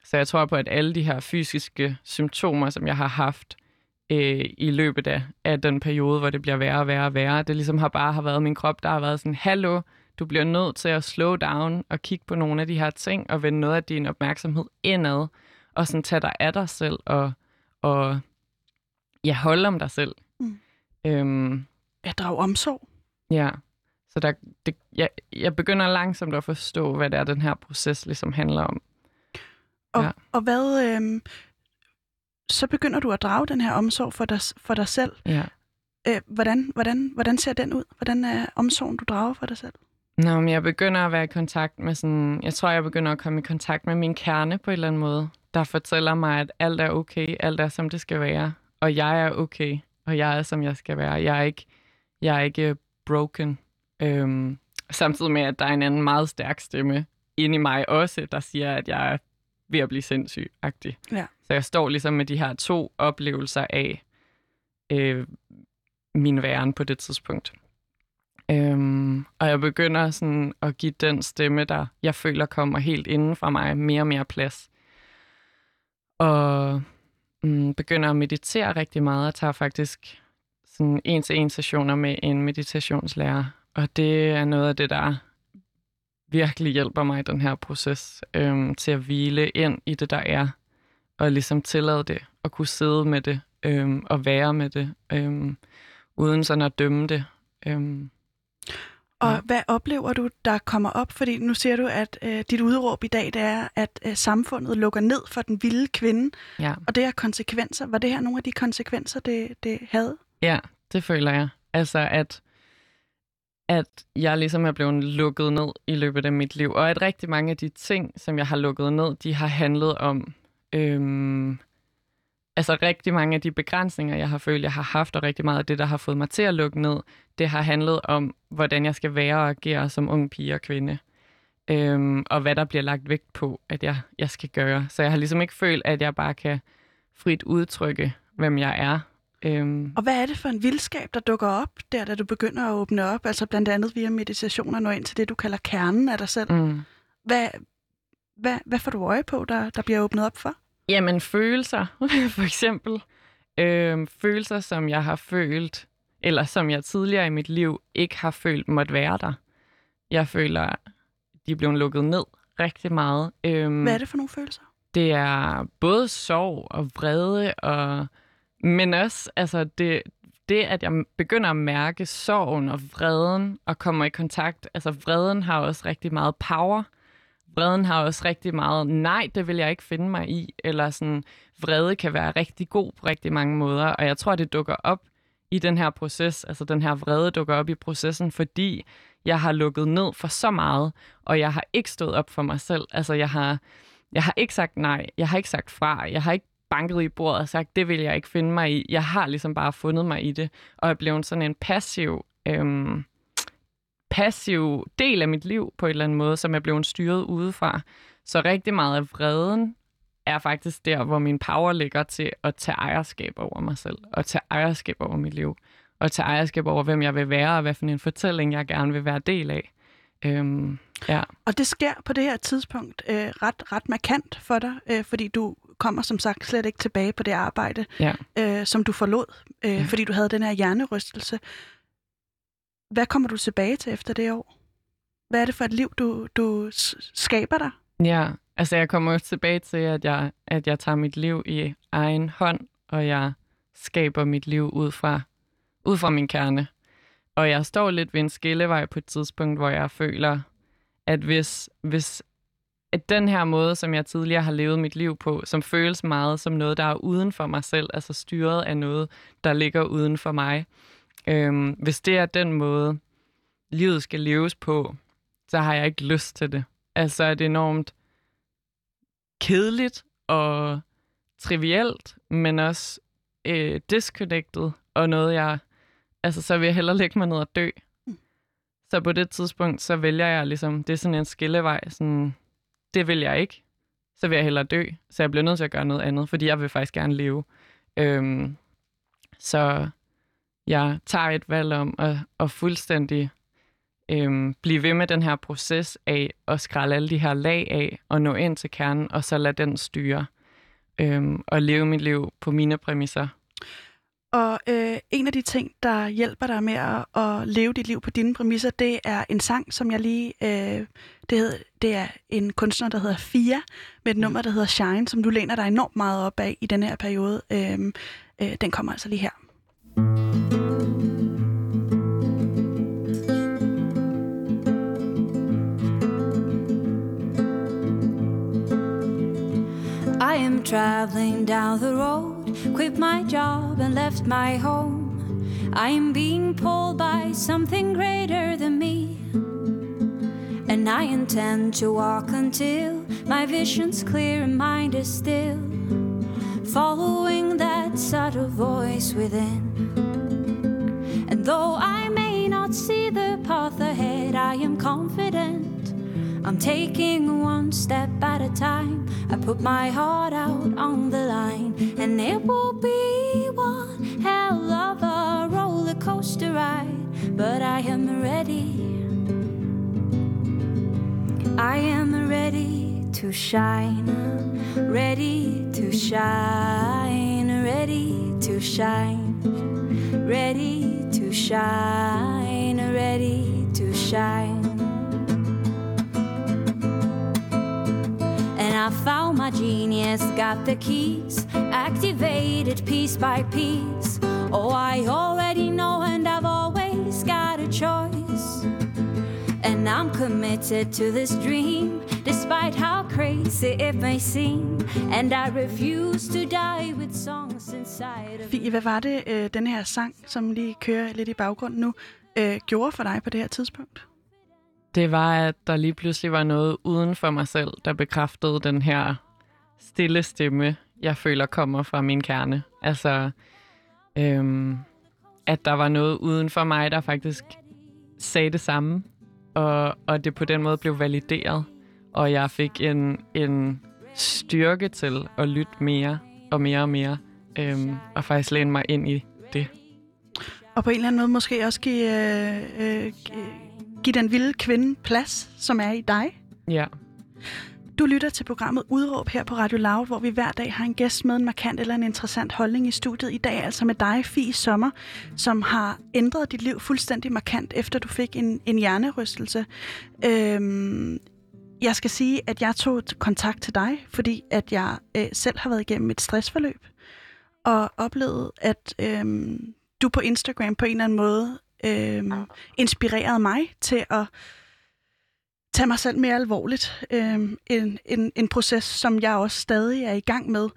Speaker 2: Så jeg tror på, at alle de her fysiske symptomer, som jeg har haft øh, i løbet af, af den periode, hvor det bliver værre og værre og værre, det ligesom har bare har været min krop, der har været sådan, hallo, Du bliver nødt til at slow down og kigge på nogle af de her ting og vende noget af din opmærksomhed indad og sådan tage dig af dig selv og, og ja, holde om dig selv.
Speaker 1: Mm.
Speaker 2: Øhm,
Speaker 1: Jeg drager omsorg.
Speaker 2: ja, så der, det, jeg, jeg begynder langsomt at forstå, hvad det er, den her proces ligesom handler om.
Speaker 1: Og, Ja. og hvad... Øhm, så begynder du at drage den her omsorg for dig, for dig selv.
Speaker 2: Ja.
Speaker 1: Øh, hvordan, hvordan, hvordan ser den ud? Hvordan er omsorgen, du drager for dig selv?
Speaker 2: Nå, men jeg begynder at være i kontakt med sådan... Jeg tror, jeg begynder at komme i kontakt med min kerne på en eller anden måde, der fortæller mig, at alt er okay, alt er, som det skal være, og jeg er okay, og jeg er, som jeg skal være. Jeg er ikke, jeg er ikke broken. Øhm, samtidig med, at der er en anden meget stærk stemme inde i mig også, der siger, at jeg er ved at blive sindssyg-agtig.
Speaker 1: Ja.
Speaker 2: Så jeg står ligesom med de her to oplevelser af øh, min væren på det tidspunkt. Øhm, og jeg begynder sådan at give den stemme, der jeg føler kommer helt inden fra mig, mere og mere plads. Og mm, begynder at meditere rigtig meget. Jeg tager faktisk sådan en-til-en sessioner med en meditationslærer. Og det er noget af det, der virkelig hjælper mig i den her proces øhm, til at hvile ind i det, der er. Og ligesom tillade det, og kunne sidde med det, øhm, og være med det, øhm, uden sådan at dømme det. Øhm,
Speaker 1: Og
Speaker 2: Ja.
Speaker 1: hvad oplever du, der kommer op? Fordi nu siger du, at øh, dit udråb i dag, det er, at øh, samfundet lukker ned for den vilde kvinde,
Speaker 2: ja.
Speaker 1: og det har konsekvenser. Var det her nogle af de konsekvenser, det, det havde?
Speaker 2: Ja, det føler jeg. Altså, at, at jeg ligesom er blevet lukket ned i løbet af mit liv. Og at rigtig mange af de ting, som jeg har lukket ned, de har handlet om... Øhm, altså rigtig mange af de begrænsninger, jeg har følt, jeg har haft, og rigtig meget af det, der har fået mig til at lukke ned, det har handlet om, hvordan jeg skal være og agere som ung pige og kvinde. Øhm, og hvad der bliver lagt vægt på, at jeg, jeg skal gøre. Så jeg har ligesom ikke følt, at jeg bare kan frit udtrykke, hvem jeg er. Øhm,
Speaker 1: Og hvad er det for en vildskab, der dukker op, der da du begynder at åbne op? Altså blandt andet via meditation og nå ind til det, du kalder kernen af dig selv.
Speaker 2: mm.
Speaker 1: Hvad, hvad, hvad får du øje på, der, der bliver åbnet op for?
Speaker 2: Jamen, følelser, for eksempel. Øhm, følelser, som jeg har følt, eller som jeg tidligere i mit liv ikke har følt måtte være der. Jeg føler, de er blevet lukket ned rigtig meget. Øhm,
Speaker 1: Hvad er det for nogle følelser?
Speaker 2: det er både sorg og vrede, og, men også altså det, det, at jeg begynder at mærke sorgen og vreden og kommer i kontakt. Altså vreden har også rigtig meget power. Vreden har også rigtig meget, nej, det vil jeg ikke finde mig i. Eller sådan, vrede kan være rigtig god på rigtig mange måder. Og jeg tror, det dukker op i den her proces. Altså den her vrede dukker op i processen, fordi jeg har lukket ned for så meget, og jeg har ikke stået op for mig selv. Altså jeg har, jeg har ikke sagt nej, jeg har ikke sagt fra, jeg har ikke banket i bordet og sagt, det vil jeg ikke finde mig i. Jeg har ligesom bare fundet mig i det, og er blevet sådan en passiv, øhm, passiv del af mit liv på en eller anden måde, som jeg blev styret udefra. Så rigtig meget af vreden er faktisk der, hvor min power ligger til at tage ejerskab over mig selv, og tage ejerskab over mit liv, og tage ejerskab over, hvem jeg vil være, og hvad for en fortælling, jeg gerne vil være del af. Øhm, ja.
Speaker 1: Og det sker på det her tidspunkt øh, ret, ret markant for dig, øh, fordi du kommer som sagt slet ikke tilbage på det arbejde,
Speaker 2: Ja.
Speaker 1: øh, som du forlod, øh,
Speaker 2: Ja.
Speaker 1: fordi du havde den her hjernerystelse. Hvad kommer du tilbage til efter det år? Hvad er det for et liv, du, du skaber dig?
Speaker 2: Ja, altså jeg kommer tilbage til, at jeg, at jeg tager mit liv i egen hånd, og jeg skaber mit liv ud fra, ud fra min kerne. Og jeg står lidt ved en skillevej på et tidspunkt, hvor jeg føler, at hvis, hvis at den her måde, som jeg tidligere har levet mit liv på, som føles meget som noget, der er uden for mig selv, altså styret af noget, der ligger uden for mig, øhm, hvis det er den måde, livet skal leves på, så har jeg ikke lyst til det. Altså er det enormt kedeligt og trivielt, men også øh, disconnected, og noget jeg, altså så vil jeg hellere lægge mig ned og dø.
Speaker 1: Mm.
Speaker 2: Så på det tidspunkt, så vælger jeg ligesom, det er sådan en skillevej, sådan, det vil jeg ikke, så vil jeg hellere dø. Så jeg bliver nødt til at gøre noget andet, fordi jeg vil faktisk gerne leve. Øhm, så jeg tager et valg om at, at fuldstændig øhm, blive ved med den her proces af at skralde alle de her lag af og nå ind til kernen, og så lade den styre øhm, og leve mit liv på mine præmisser.
Speaker 1: Og øh, en af de ting, der hjælper dig med at, at leve dit liv på dine præmisser, det er en sang, som jeg lige... Øh, det, hed, det er en kunstner, der hedder Fia, med et nummer, der hedder Shine, som du læner dig enormt meget op af i den her periode. Øh, øh, den kommer altså lige her.
Speaker 3: I am traveling down the road, quit my job and left my home. I am being pulled by something greater than me. And I intend to walk until my vision's clear and mind is still, following that subtle voice within. And though I may not see the path ahead, I am confident. I'm taking one step at a time. I put my heart out on the line, and it will be one hell of a roller coaster ride. But I am ready. I am ready to shine, ready to shine, ready to shine, ready to shine, ready to shine. I found my genius, got the keys, activated piece by piece. Oh, I already know, and I've always got a choice. And I'm committed to this dream, despite how crazy it may seem. And I refuse to die with songs inside of
Speaker 1: Fie, hvad var det, øh, den her sang, som lige kører lidt i baggrunden nu, øh, gjorde for dig på det her tidspunkt?
Speaker 2: Det var, at der lige pludselig var noget uden for mig selv, der bekræftede den her stille stemme, jeg føler kommer fra min kerne. Altså, øhm, at der var noget uden for mig, der faktisk sagde det samme, og, og det på den måde blev valideret, og jeg fik en, en styrke til at lytte mere og mere og mere, øhm, og faktisk læne mig ind i det.
Speaker 1: Og på en eller anden måde måske også give, øh, øh, give den vilde kvinde plads, som er i dig.
Speaker 2: Ja.
Speaker 1: Du lytter til programmet Udråb her på Radio Loud, hvor vi hver dag har en gæst med en markant eller en interessant holdning i studiet. I dag altså med dig, Fie Sommer, som har ændret dit liv fuldstændig markant, efter du fik en, en hjernerystelse. Øhm, jeg skal sige, at jeg tog kontakt til dig, fordi at jeg øh, selv har været igennem et stressforløb, og oplevet, at øh, du på Instagram på en eller anden måde øh, inspirerede mig til at tage mig selv mere alvorligt. Øh, en, en, en proces, som jeg også stadig er i gang med.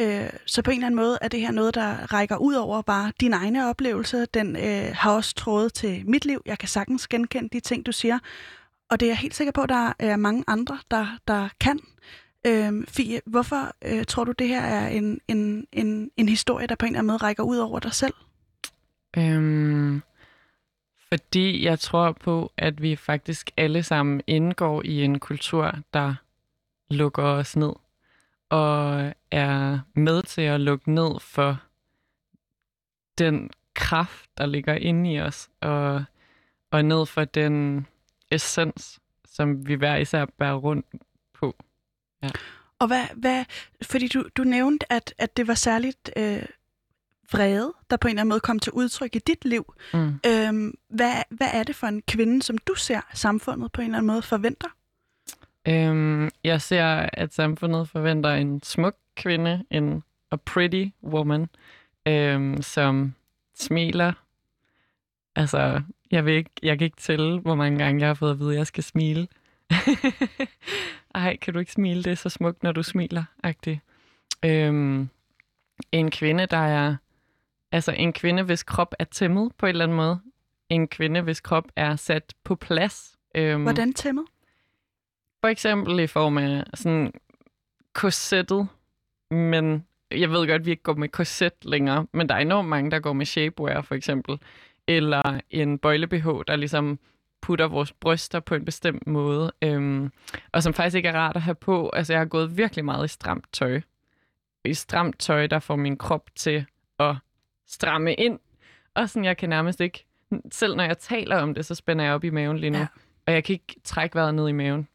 Speaker 1: Øh, så på en eller anden måde er det her noget, der rækker ud over bare dine egne oplevelser. Den øh, har også trådet til mit liv. Jeg kan sagtens genkende de ting, du siger. Og det er jeg helt sikker på, at der er mange andre, der, der kan. Øh, Fie, hvorfor øh, tror du, det her er en, en, en, en historie, der på en eller anden måde rækker ud over dig selv?
Speaker 2: Øhm, fordi jeg tror på, at vi faktisk alle sammen indgår i en kultur, der lukker os ned. Og er med til at lukke ned for den kraft, der ligger inde i os. Og, og ned for den essens, som vi hver især bærer rundt på. Ja.
Speaker 1: Og hvad, hvad fordi du, du nævnte, at, at det var særligt øh, vrede, der på en eller anden måde kom til udtryk i dit liv.
Speaker 2: Mm.
Speaker 1: Øhm, hvad, hvad er det for en kvinde, som du ser samfundet på en eller anden måde forventer?
Speaker 2: Øhm, jeg ser, at samfundet forventer en smuk kvinde, en a pretty woman, øhm, som smiler. Altså, jeg, vil ikke, jeg kan ikke tælle, hvor mange gange jeg har fået at vide, at jeg skal smile. Ej, kan du ikke smile? Det er så smukt, når du smiler. -agtigt. Øhm, en kvinde, der er... Altså, en kvinde, hvis krop er tæmmet på en eller anden måde. En kvinde, hvis krop er sat på plads. Øhm,
Speaker 1: Hvordan tæmmet?
Speaker 2: For eksempel i form af sådan korsettet, men jeg ved godt, at vi ikke går med korset længere, men der er enormt mange, der går med shapewear for eksempel, eller en bøjle-BH, der ligesom putter vores bryster på en bestemt måde, øhm, og som faktisk ikke er rart at have på. Altså, jeg har gået virkelig meget i stramt tøj. I stramt tøj, der får min krop til at stramme ind, og sådan, jeg kan nærmest ikke, selv når jeg taler om det, så spænder jeg op i maven lige nu,
Speaker 1: Ja.
Speaker 2: og jeg kan ikke trække vejret ned i maven.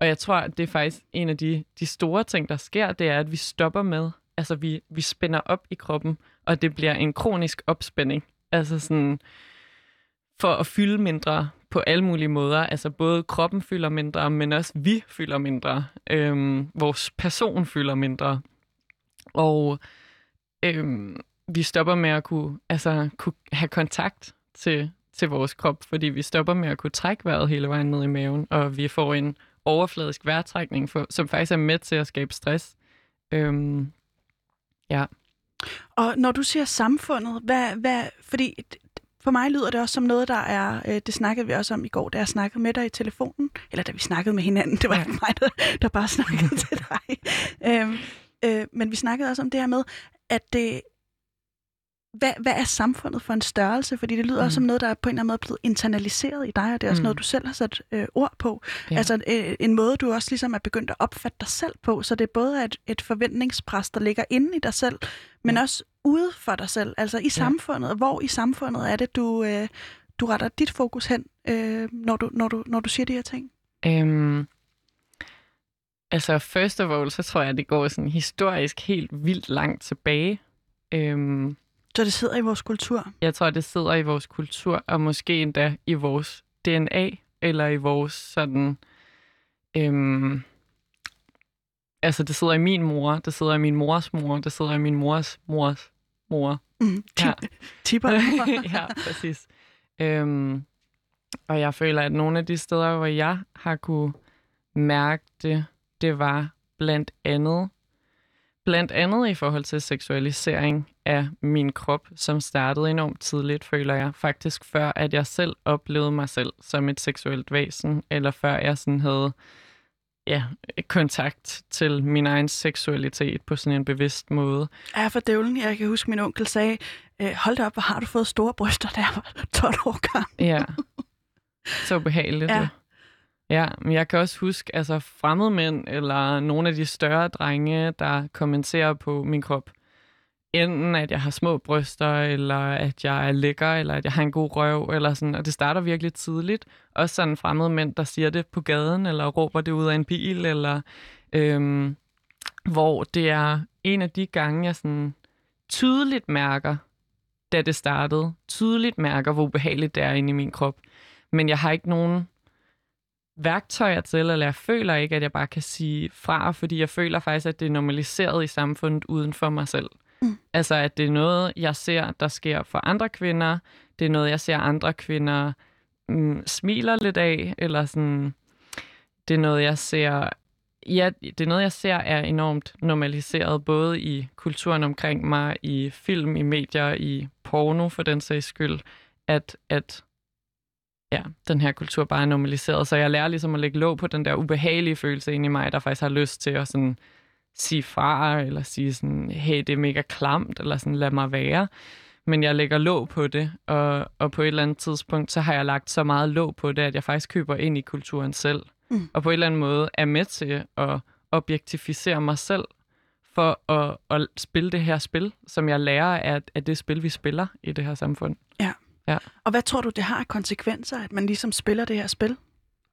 Speaker 2: Og jeg tror, at det er faktisk en af de, de store ting, der sker, det er, at vi stopper med, altså vi, vi spænder op i kroppen, og det bliver en kronisk opspænding. Altså sådan, for at fylde mindre på alle mulige måder. Altså både kroppen fylder mindre, men også vi fylder mindre. Øhm, vores person fylder mindre. Og øhm, vi stopper med at kunne, altså, kunne have kontakt til, til vores krop, fordi vi stopper med at kunne trække vejret hele vejen ned i maven, og vi får en overfladisk vejrtrækning, for, som faktisk er med til at skabe stress. Øhm, ja.
Speaker 1: Og når du siger samfundet, hvad, hvad, fordi for mig lyder det også som noget, der er, øh, det snakkede vi også om i går, da jeg snakkede med dig i telefonen, eller da vi snakkede med hinanden, det var ikke mig, der, der bare snakkede til dig. Øhm, øh, men vi snakkede også om det her med, at det, hvad, hvad er samfundet for en størrelse? Fordi det lyder mm. også som noget, der er på en eller anden måde blevet internaliseret i dig, og det er også mm. noget, du selv har sat øh, ord på. Ja. Altså øh, en måde, du også ligesom er begyndt at opfatte dig selv på, så det er både et, et forventningspres, der ligger inde i dig selv, men ja. også ude for dig selv, altså i samfundet. Ja. Hvor i samfundet er det, du, øh, du retter dit fokus hen, øh, når, du, når, du, når du siger de her ting?
Speaker 2: Øhm, altså, first of all, så tror jeg, det går sådan historisk helt vildt langt tilbage. Øhm,
Speaker 1: så det sidder i vores kultur?
Speaker 2: Jeg tror, det sidder i vores kultur, og måske endda i vores DNA, eller i vores sådan... Øhm, altså, det sidder i min mor, det sidder i min mors mor, det sidder i min mors mors mor.
Speaker 1: Mm, ja. Tipper.
Speaker 2: ja, præcis. Øhm, og jeg føler, at nogle af de steder, hvor jeg har kunne mærke det, det var blandt andet Blandt andet i forhold til seksualisering af min krop, som startede enormt tidligt, føler jeg. Faktisk før, at jeg selv oplevede mig selv som et seksuelt væsen, eller før jeg sådan havde ja, kontakt til min egen seksualitet på sådan en bevidst måde.
Speaker 1: Ja, for dævlen. Jeg kan huske, min onkel sagde, øh, hold da op, hvor har du fået store bryster, jeg var 12 år gammel.
Speaker 2: Ja, så behageligt. Ja. Ja, men jeg kan også huske altså fremmede mænd eller nogle af de større drenge, der kommenterer på min krop. Enten at jeg har små bryster, eller at jeg er lækker, eller at jeg har en god røv, eller sådan. Og det starter virkelig tidligt. Også sådan fremmede mænd, der siger det på gaden, eller råber det ud af en bil, eller øhm, hvor det er en af de gange, jeg sådan tydeligt mærker, da det startede, tydeligt mærker, hvor ubehageligt det er inde i min krop. Men jeg har ikke nogen værktøjer til, eller jeg føler ikke, at jeg bare kan sige fra, fordi jeg føler faktisk, at det er normaliseret i samfundet uden for mig selv. Mm. Altså, at det er noget, jeg ser, der sker for andre kvinder. Det er noget, jeg ser andre kvinder mm, smiler lidt af, eller sådan... Det er noget, jeg ser... Ja, det er noget, jeg ser er enormt normaliseret, både i kulturen omkring mig, i film, i medier, i porno for den sags skyld, at, at ja, den her kultur bare er normaliseret. Så jeg lærer ligesom at lægge låg på den der ubehagelige følelse ind i mig, der faktisk har lyst til at sådan sige fra, eller sige sådan, hey, det er mega klamt, eller sådan, lad mig være. Men jeg lægger låg på det, og, og på et eller andet tidspunkt, så har jeg lagt så meget låg på det, at jeg faktisk køber ind i kulturen selv. Mm. Og på en eller anden måde er med til at objektificere mig selv, for at, at spille det her spil, som jeg lærer af, af det spil, vi spiller i det her samfund.
Speaker 1: Ja. Ja. Og hvad tror du, det har af konsekvenser, at man ligesom spiller det her spil?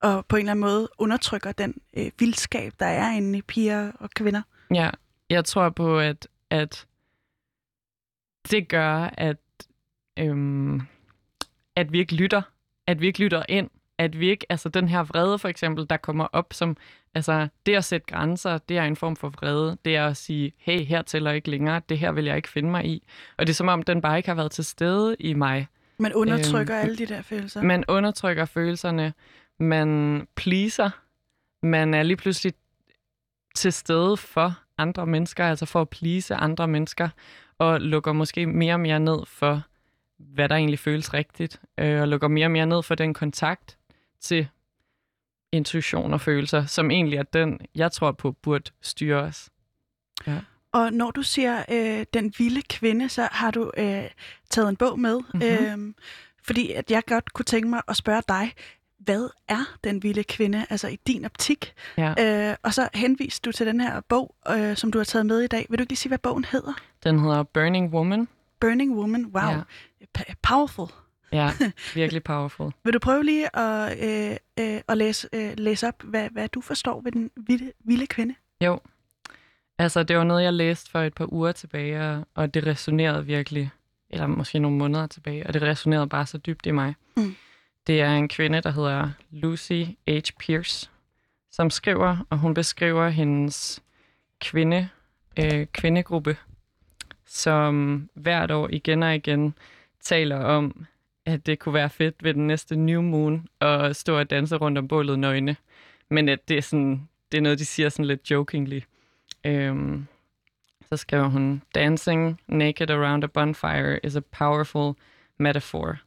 Speaker 1: Og på en eller anden måde undertrykker den øh, vildskab, der er inde i piger og kvinder?
Speaker 2: Ja, jeg tror på, at, at det gør, at, øhm, at vi ikke lytter. At vi ikke lytter ind. At vi ikke, altså den her vrede for eksempel, der kommer op som, altså det at sætte grænser, det er en form for vrede. Det er at sige, hey, her tæller ikke længere, det her vil jeg ikke finde mig i. Og det er som om, den bare ikke har været til stede i mig.
Speaker 1: Man undertrykker øhm, alle de der følelser.
Speaker 2: Man undertrykker følelserne. Man pleaser. Man er lige pludselig til stede for andre mennesker, altså for at please andre mennesker, og lukker måske mere og mere ned for, hvad der egentlig føles rigtigt, øh, og lukker mere og mere ned for den kontakt til intuition og følelser, som egentlig er den, jeg tror på, burde styre os.
Speaker 1: Ja. Og når du siger øh, den vilde kvinde, så har du øh, taget en bog med. Mm-hmm. Øh, fordi at jeg godt kunne tænke mig at spørge dig, hvad er den vilde kvinde, altså i din optik? Ja. Øh, og så henviste du til den her bog, øh, som du har taget med i dag. Vil du ikke lige sige, hvad bogen hedder?
Speaker 2: Den hedder Burning Woman.
Speaker 1: Burning Woman, wow. Ja. P- powerful.
Speaker 2: Ja, virkelig powerful.
Speaker 1: Vil du prøve lige at, øh, øh, at læse, øh, læse op, hvad, hvad du forstår ved den vilde, vilde kvinde?
Speaker 2: Jo. Altså, det var noget, jeg læste for et par uger tilbage, og, det resonerede virkelig, eller måske nogle måneder tilbage, og det resonerede bare så dybt i mig.
Speaker 1: Mm.
Speaker 2: Det er en kvinde, der hedder Lucy H. Pierce, som skriver, og hun beskriver hendes kvinde, øh, kvindegruppe, som hvert år igen og igen taler om, at det kunne være fedt ved den næste New Moon at stå og danse rundt om bålet nøgne. Men at det er, sådan, det er noget, de siger sådan lidt jokingly. Øhm, så skriver hun, Dancing naked around a bonfire is a powerful metaphor.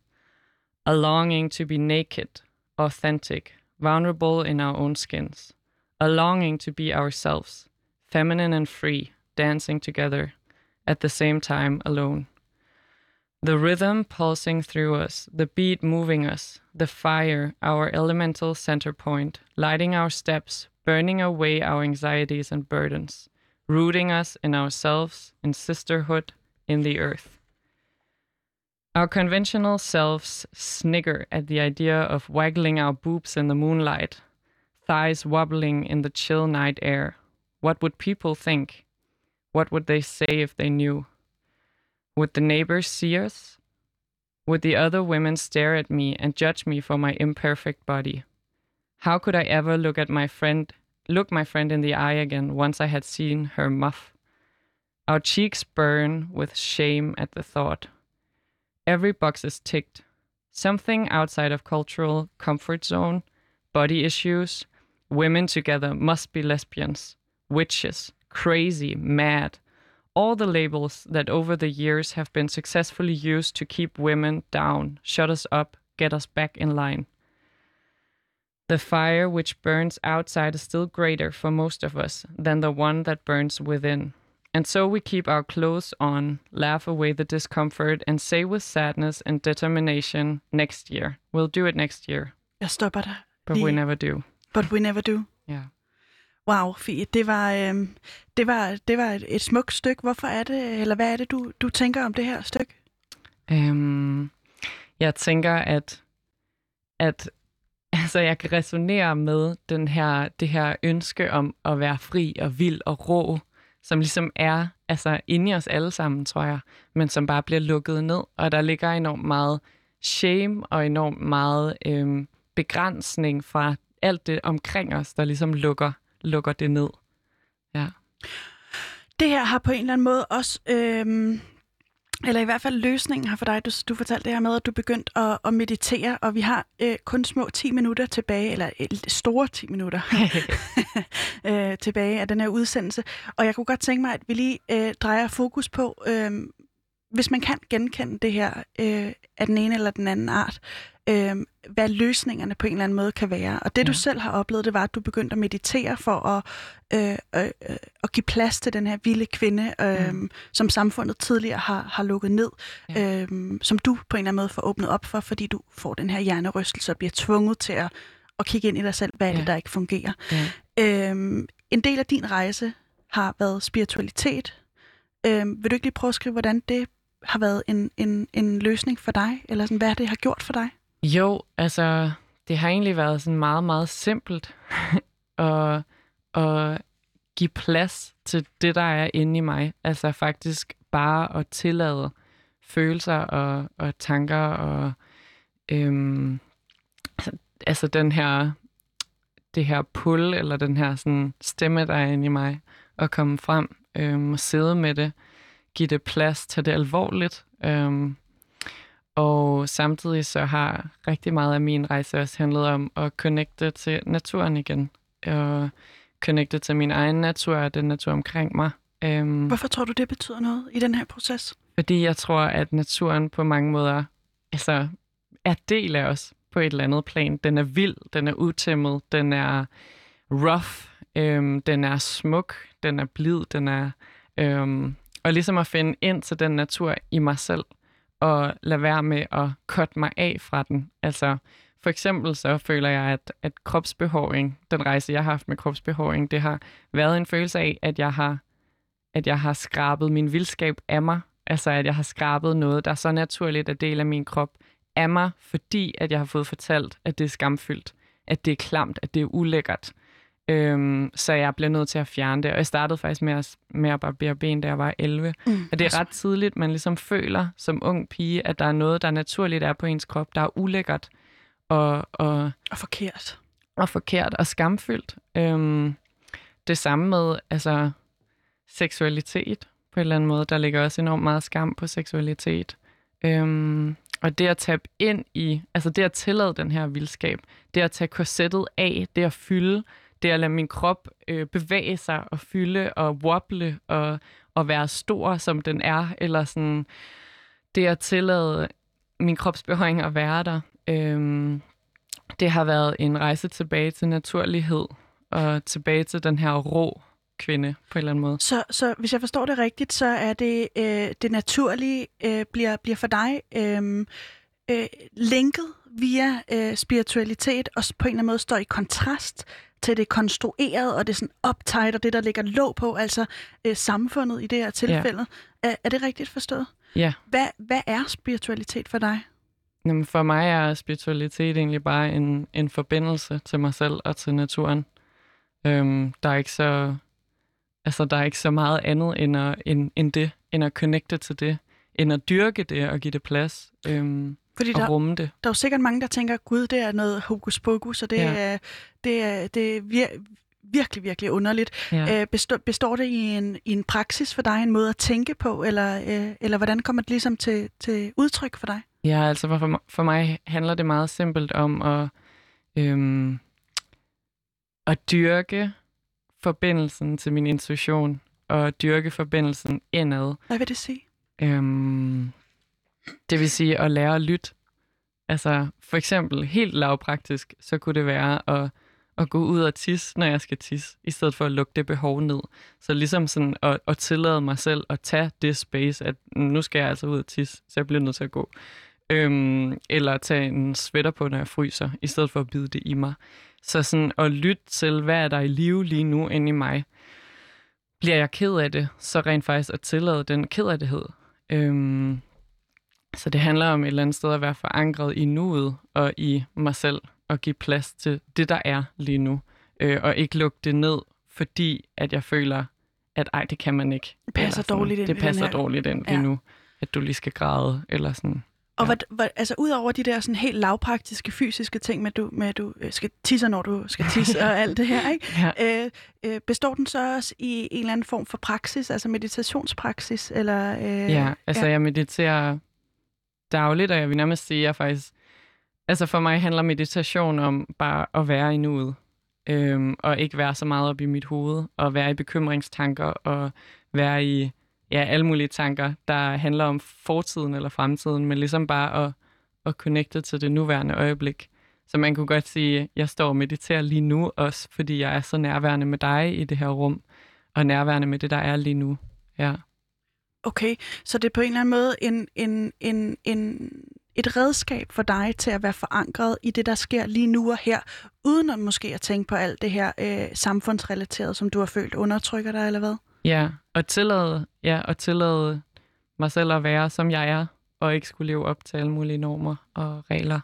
Speaker 2: A longing to be naked, authentic, vulnerable in our own skins. A longing to be ourselves, feminine and free, dancing together, at the same time alone. The rhythm pulsing through us, the beat moving us, the fire, our elemental center point, lighting our steps, burning away our anxieties and burdens, rooting us in ourselves, in sisterhood, in the earth. Our conventional selves snigger at the idea of waggling our boobs in the moonlight, thighs wobbling in the chill night air. What would people think? What would they say if they knew? Would the neighbors see us? Would the other women stare at me and judge me for my imperfect body? How could I ever look at my friend, look my friend in the eye again once I had seen her muff? Our cheeks burn with shame at the thought. Every box is ticked. Something outside of cultural comfort zone, body issues, women together must be lesbians, witches, crazy, mad, all the labels that over the years have been successfully used to keep women down, shut us up, get us back in line. The fire which burns outside is still greater for most of us than the one that burns within. And so we keep our clothes on, laugh away the discomfort, and say with sadness and determination, next year. We'll do it next year,
Speaker 1: Jeg stopper dig.
Speaker 2: but we never do.
Speaker 1: But we never do.
Speaker 2: Ja.
Speaker 1: Wow, Fie, det var, øh, det var, det var et, et smukt stykke. Hvorfor er det, eller hvad er det, du, du tænker om det her stykke?
Speaker 2: Øhm, jeg tænker, at, at altså, jeg kan resonere med den her, det her ønske om at være fri og vild og rå, som ligesom er altså, inde i os alle sammen, tror jeg, men som bare bliver lukket ned. Og der ligger enormt meget shame og enormt meget øhm, begrænsning fra alt det omkring os, der ligesom lukker, lukker det ned. Ja.
Speaker 1: Det her har på en eller anden måde også, øhm, eller i hvert fald løsningen har for dig, du, du fortalte det her med, at du begyndte at, at meditere, og vi har øh, kun små 10 minutter tilbage, eller øh, store 10 minutter øh, tilbage af den her udsendelse. Og jeg kunne godt tænke mig, at vi lige øh, drejer fokus på, øh, hvis man kan genkende det her øh, af den ene eller den anden art, øh, hvad løsningerne på en eller anden måde kan være. Og det, ja. du
Speaker 2: Ja.
Speaker 1: selv har oplevet, det var, at du begyndte at meditere for at, øh, øh, øh, at give plads til den her vilde kvinde, øh,
Speaker 2: Mm.
Speaker 1: som samfundet tidligere har, har lukket ned,
Speaker 2: Ja.
Speaker 1: øh, som du på en eller anden måde får åbnet op for, fordi du får den her hjernerystelse og bliver tvunget til at, at kigge ind i dig selv, hvad er det,
Speaker 2: Ja.
Speaker 1: der ikke fungerer.
Speaker 2: Ja.
Speaker 1: Øhm, en del af din rejse har været spiritualitet. Øhm, vil du ikke lige prøve at skrive, hvordan det har været en, en, en løsning for dig? Eller sådan, hvad det har gjort for dig?
Speaker 2: Jo, altså, det har egentlig været sådan meget, meget simpelt at, at give plads til det, der er inde i mig. Altså faktisk bare at tillade følelser og, og tanker og øhm, altså, altså den her det her pull, eller den her sådan, stemme, der er inde i mig, at komme frem øhm, og sidde med det, give det plads, tage det alvorligt. Øhm, og samtidig så har rigtig meget af min rejse også handlet om at connecte til naturen igen. Og connecte til min egen natur og den natur omkring mig. Øhm,
Speaker 1: Hvorfor tror du, det betyder noget i den her proces?
Speaker 2: fordi jeg tror, at naturen på mange måder altså, er del af os på et eller andet plan. Den er vild, den er utæmmet, den er rough, øhm, den er smuk, den er blid, den er... Øhm, og ligesom at finde ind til den natur i mig selv, og lade være med at cutte mig af fra den. Altså, for eksempel så føler jeg, at, at kropsbehåring, den rejse, jeg har haft med kropsbehåring, det har været en følelse af, at jeg har, at jeg har skrabet min vildskab af mig. Altså, at jeg har skrabet noget, der er så naturligt er del af min krop, af mig, fordi at jeg har fået fortalt, at det er skamfyldt, at det er klamt, at det er ulækkert, Øhm, så jeg blev nødt til at fjerne det, og jeg startede faktisk med at, med at barbere ben, da jeg var 11.
Speaker 1: Mm.
Speaker 2: Og det er ret tidligt, man ligesom føler som ung pige, at der er noget, der naturligt er på ens krop, der er ulækkert og, og,
Speaker 1: Og forkert.
Speaker 2: og forkert og skamfyldt. Øhm, det samme med altså, seksualitet på en eller anden måde. Der ligger også enormt meget skam på seksualitet. Øhm, og det at tabe ind i, altså det at tillade den her vildskab, det at tage korsettet af, det at fylde, det at lade min krop øh, bevæge sig og fylde og wobble og, og være stor, som den er, eller sådan det at tillade min kropsbehøring at være der. Øh, det har været en rejse tilbage til naturlighed og tilbage til den her rå kvinde på en eller anden måde.
Speaker 1: Så, så hvis jeg forstår det rigtigt, så er det øh, det naturlige øh, bliver, bliver for dig øh, øh, linket via øh, spiritualitet, og på en eller anden måde står i kontrast til det konstruerede, og det sådan uptight, og det, der ligger låg på, altså øh, samfundet i det her tilfælde. Ja. Er, er det rigtigt forstået?
Speaker 2: Ja.
Speaker 1: Hvad, hvad er spiritualitet for dig?
Speaker 2: Jamen for mig er spiritualitet egentlig bare en, en forbindelse til mig selv og til naturen. Øhm, der er ikke så altså der er ikke så meget andet end, at, end, end det, end at connecte til det, end at dyrke det og give det plads øhm,
Speaker 1: Fordi der,
Speaker 2: rumme det.
Speaker 1: der er jo sikkert mange, der tænker, gud, det er noget hokus pokus, og det,
Speaker 2: Ja.
Speaker 1: er, det er, det er vir- virkelig, virkelig underligt.
Speaker 2: Ja.
Speaker 1: Øh, består, består det i en, i en praksis for dig, en måde at tænke på, eller, øh, eller hvordan kommer det ligesom til, til udtryk for dig?
Speaker 2: Ja, altså for, for mig handler det meget simpelt om at, øhm, at dyrke forbindelsen til min intuition, og dyrke forbindelsen indad.
Speaker 1: Hvad vil det sige?
Speaker 2: Øhm, det vil sige at lære at lytte. Altså for eksempel helt lavpraktisk, så kunne det være at, at gå ud og tisse, når jeg skal tisse, i stedet for at lukke det behov ned. Så ligesom sådan at, at tillade mig selv at tage det space, at nu skal jeg altså ud og tisse, så jeg bliver nødt til at gå. Øhm, eller tage en sweater på, når jeg fryser, i stedet for at bide det i mig. Så sådan at lytte til, hvad er der i live lige nu inde i mig. Bliver jeg ked af det, så rent faktisk at tillade den kederlighed. Øhm, så det handler om et eller andet sted at være forankret i nuet og i mig selv, og give plads til det, der er lige nu. Øh, og ikke lukke det ned, fordi at jeg føler, at ej, det kan man ikke.
Speaker 1: Det passer
Speaker 2: sådan,
Speaker 1: dårligt ind
Speaker 2: Det passer
Speaker 1: her-
Speaker 2: dårligt ind lige
Speaker 1: Ja.
Speaker 2: nu, at du lige skal græde, eller sådan.
Speaker 1: Og
Speaker 2: Ja.
Speaker 1: hvad, hvad, altså ud over de der sådan helt lavpraktiske fysiske ting med, at du, med at du øh, skal tisse, når du skal tisse og alt det her, ikke?
Speaker 2: Ja.
Speaker 1: Øh, øh, består den så også i en eller anden form for praksis, altså meditationspraksis? Eller, øh,
Speaker 2: Ja, altså ja. jeg mediterer dagligt, og jeg vil nærmest sige, at jeg faktisk... Altså for mig handler meditation om bare at være i nuet, øhm, og ikke være så meget op i mit hoved, og være i bekymringstanker, og være i ja, alle mulige tanker, der handler om fortiden eller fremtiden, men ligesom bare at, at connecte til det nuværende øjeblik. Så man kunne godt sige, at jeg står og mediterer lige nu, også fordi jeg er så nærværende med dig i det her rum, og nærværende med det, der er lige nu. Ja.
Speaker 1: Okay, så det er på en eller anden måde en, en, en, en, et redskab for dig til at være forankret i det, der sker lige nu og her, uden at måske at tænke på alt det her øh, samfundsrelateret, som du har følt undertrykker dig, eller hvad?
Speaker 2: Ja, og tillade, ja, og tillade mig selv at være, som jeg er, og ikke skulle leve op til alle mulige normer og regler.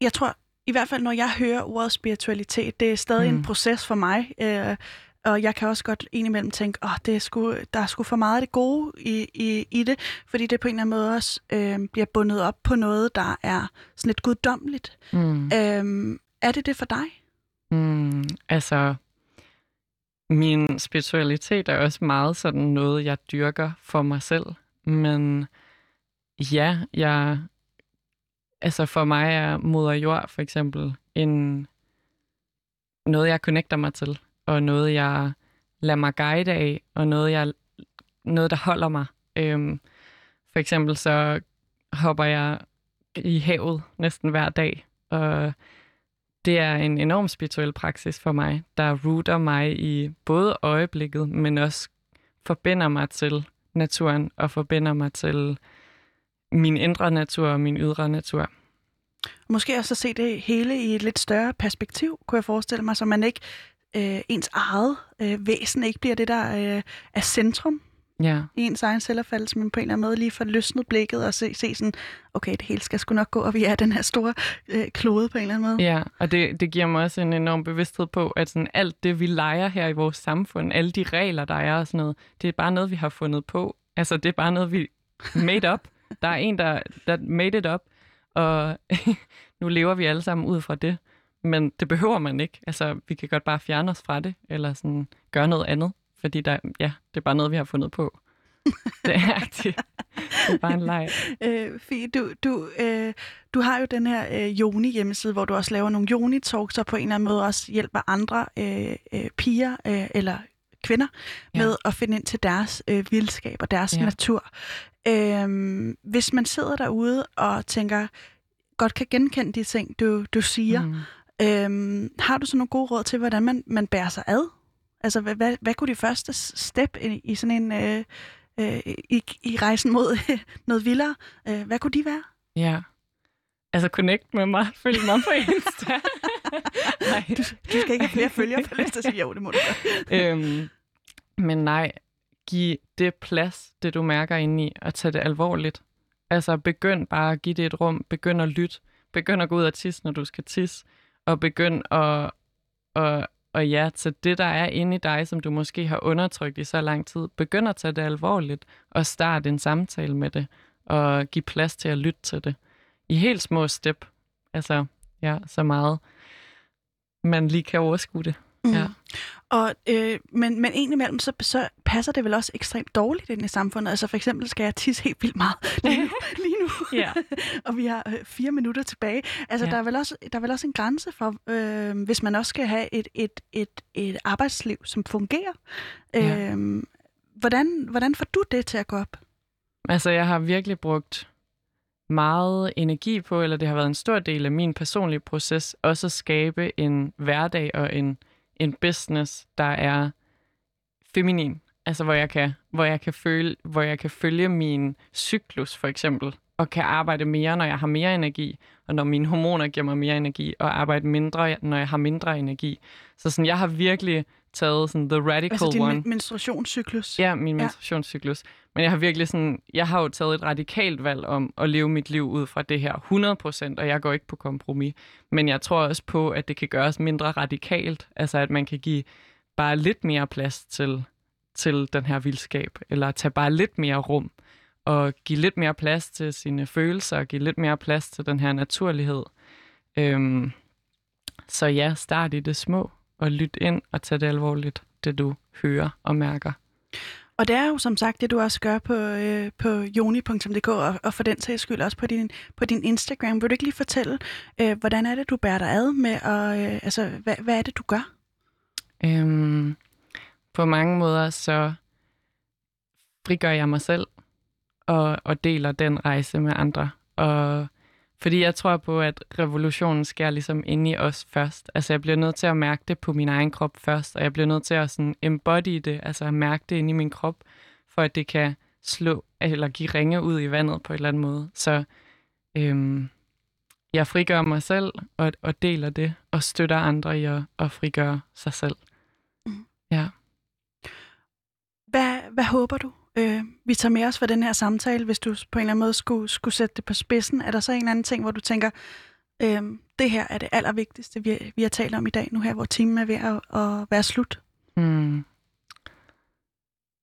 Speaker 1: Jeg tror, i hvert fald når jeg hører ordet spiritualitet, det er stadig mm. en proces for mig, øh, og jeg kan også godt indimellem tænke, åh, det er sgu, der er sgu for meget af det gode i, i, i det, fordi det på en eller anden måde også øh, bliver bundet op på noget, der er sådan lidt guddommeligt.
Speaker 2: Mm.
Speaker 1: Øh, er det det for dig?
Speaker 2: Mm, altså, min spiritualitet er også meget sådan noget, jeg dyrker for mig selv. Men ja, jeg, altså for mig er moder jord for eksempel en, noget, jeg connecter mig til, og noget, jeg lader mig guide af, og noget, jeg, noget der holder mig. Øhm, for eksempel så hopper jeg i havet næsten hver dag, og det er en enorm spirituel praksis for mig, der rooter mig i både øjeblikket, men også forbinder mig til naturen og forbinder mig til min indre natur og min ydre natur.
Speaker 1: Måske også at se det hele i et lidt større perspektiv, kunne jeg forestille mig, så man ikke øh, ens eget øh, væsen ikke bliver det, der øh, er centrum
Speaker 2: Ja.
Speaker 1: i ens egen selvopfattelse, men på en eller anden måde lige får løsnet blikket og se, se sådan, okay, det hele skal sgu nok gå, og vi er den her store øh, klode på en eller anden måde.
Speaker 2: Ja, og det, det giver mig også en enorm bevidsthed på, at sådan alt det, vi leger her i vores samfund, alle de regler, der er og sådan noget, det er bare noget, vi har fundet på. Altså, det er bare noget, vi made up. Der er en, der, der made it up, og nu lever vi alle sammen ud fra det. Men det behøver man ikke. Altså, vi kan godt bare fjerne os fra det, eller sådan gøre noget andet. Fordi der, ja, det er bare noget, vi har fundet på. det er det. Det er bare en leg.
Speaker 1: Øh, Fie, du, du, øh, du har jo den her øh, Joni hjemmeside, hvor du også laver nogle Joni-talks, og på en eller anden måde også hjælper andre øh, øh, piger øh, eller kvinder
Speaker 2: Ja.
Speaker 1: med at finde ind til deres øh, vildskab og deres
Speaker 2: Ja.
Speaker 1: natur. Øh, hvis man sidder derude og tænker, godt kan genkende de ting, du, du siger,
Speaker 2: Mm.
Speaker 1: Øhm, har du så nogle gode råd til, hvordan man, man bærer sig ad? Altså, hvad, hvad, hvad kunne de første step i, i sådan en øh, øh, i, i rejsen mod noget vildere? Øh, hvad kunne de være?
Speaker 2: Ja. Altså, connect med mig. Følg mig på Insta. Nej.
Speaker 1: Du, du skal ikke have flere følgere, til at sige, jo, det må du
Speaker 2: øhm, men nej, giv det plads, det du mærker inde i, og tage det alvorligt. Altså, begynd bare at give det et rum. Begynd at lytte. Begynd at gå ud og tisse, når du skal tisse. Og begynd at, og, og ja, tage det, der er inde i dig, som du måske har undertrykt i så lang tid. Begynd at tage det alvorligt, og start en samtale med det, og give plads til at lytte til det. I helt små step. Altså, ja, så meget man lige kan overskue det.
Speaker 1: Mm.
Speaker 2: Ja.
Speaker 1: Og, øh, men, men indimellem, så, så passer det vel også ekstremt dårligt ind i samfundet. Altså for eksempel skal jeg tisse helt vildt meget lige nu. Lige nu. Og vi har øh, fire minutter tilbage. Altså
Speaker 2: Ja.
Speaker 1: der, er vel også, der er vel også en grænse for, øh, hvis man også skal have et, et, et, et arbejdsliv, som fungerer.
Speaker 2: Ja.
Speaker 1: Øh, hvordan, hvordan får du det til at gå op?
Speaker 2: Altså, jeg har virkelig brugt meget energi på, eller det har været en stor del af min personlige proces, også at skabe en hverdag og en, en business, der er feminin. Altså, hvor jeg kan, hvor jeg kan føle, hvor jeg kan følge min cyklus, for eksempel, og kan arbejde mere, når jeg har mere energi, og når mine hormoner giver mig mere energi, og arbejde mindre, når jeg har mindre energi. Så sådan, jeg har virkelig taget sådan the radical
Speaker 1: Altså din
Speaker 2: one.
Speaker 1: men- menstruationscyklus?
Speaker 2: Ja, min
Speaker 1: Ja.
Speaker 2: menstruationscyklus. Men jeg har virkelig sådan, jeg har jo taget et radikalt valg om at leve mit liv ud fra det her 100%, og jeg går ikke på kompromis. Men jeg tror også på, at det kan gøres mindre radikalt. Altså at man kan give bare lidt mere plads til, til den her vildskab, eller tage bare lidt mere rum, og give lidt mere plads til sine følelser, og give lidt mere plads til den her naturlighed. Øhm, så ja, start i det små, og lyt ind og tag det alvorligt, det du hører og mærker.
Speaker 1: Og det er jo som sagt det, du også gør på, øh, på joni.dk, og, og for den sags skyld også på din, på din Instagram. Vil du ikke lige fortælle, øh, hvordan er det, du bærer dig ad med, og øh, altså, hvad, hvad er det, du gør?
Speaker 2: Øhm, på mange måder så frigør jeg mig selv og, og deler den rejse med andre. Og fordi jeg tror på, at revolutionen sker ligesom inde i os først. Altså jeg bliver nødt til at mærke det på min egen krop først, og jeg bliver nødt til at sådan embody det, altså at mærke det inde i min krop, for at det kan slå eller give ringe ud i vandet på en eller anden måde. Så øhm, jeg frigør mig selv og, og deler det, og støtter andre i at, at frigøre sig selv. Ja.
Speaker 1: Hvad, håber du, øh, vi tager med os for den her samtale, hvis du på en eller anden måde skulle, skulle sætte det på spidsen? Er der så en eller anden ting, hvor du tænker, øh, det her er det allervigtigste, vi, vi har talt om i dag, nu her, hvor timen er ved at, at være slut?
Speaker 2: Hmm.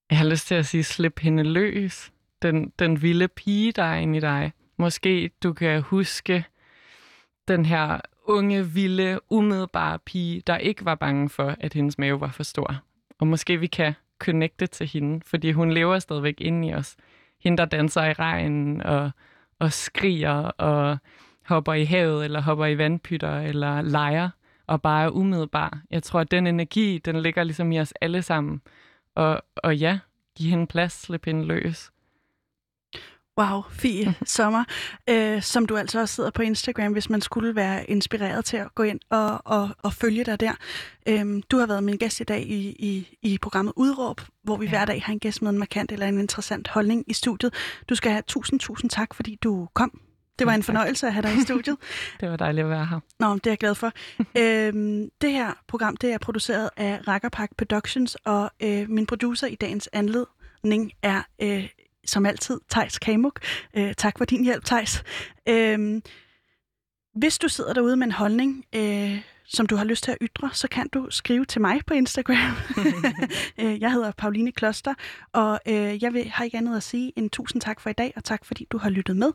Speaker 2: Jeg har lyst til at sige, slip hende løs. Den, den vilde pige, der er inde i dig. Måske du kan huske den her unge, vilde, umiddelbare pige, der ikke var bange for, at hendes mave var for stor. Og måske vi kan connecte til hende, fordi hun lever stadigvæk inde i os. Hende, der danser i regnen og, og skriger og hopper i havet, eller hopper i vandpytter, eller leger, og bare er umiddelbar. Jeg tror, at den energi, den ligger ligesom i os alle sammen. Og, og ja, giv hende plads, slip hende løs.
Speaker 1: Wow, Fie Sommer, øh, som du altså også sidder på Instagram, hvis man skulle være inspireret til at gå ind og, og, og følge dig der. Øhm, du har været min gæst i dag i, i, i programmet Udråb, hvor vi ja. Hver dag har en gæst med en markant eller en interessant holdning i studiet. Du skal have tusind, tusind tak, fordi du kom. Det var en fornøjelse at have dig i studiet.
Speaker 2: Det var dejligt at være her.
Speaker 1: Nå, det er jeg glad for. øhm, det her program det er produceret af Rakkerpark Productions, og øh, min producer i dagens anled holdning er øh, som altid Tejs Kamuk. Øh, tak for din hjælp, Tejs. Øh, hvis du sidder derude med en holdning, øh, som du har lyst til at ytre, så kan du skrive til mig på Instagram. Øh, jeg hedder Pauline Kloster, og øh, jeg vil, har ikke andet at sige end tusind tak for i dag, og tak fordi du har lyttet med.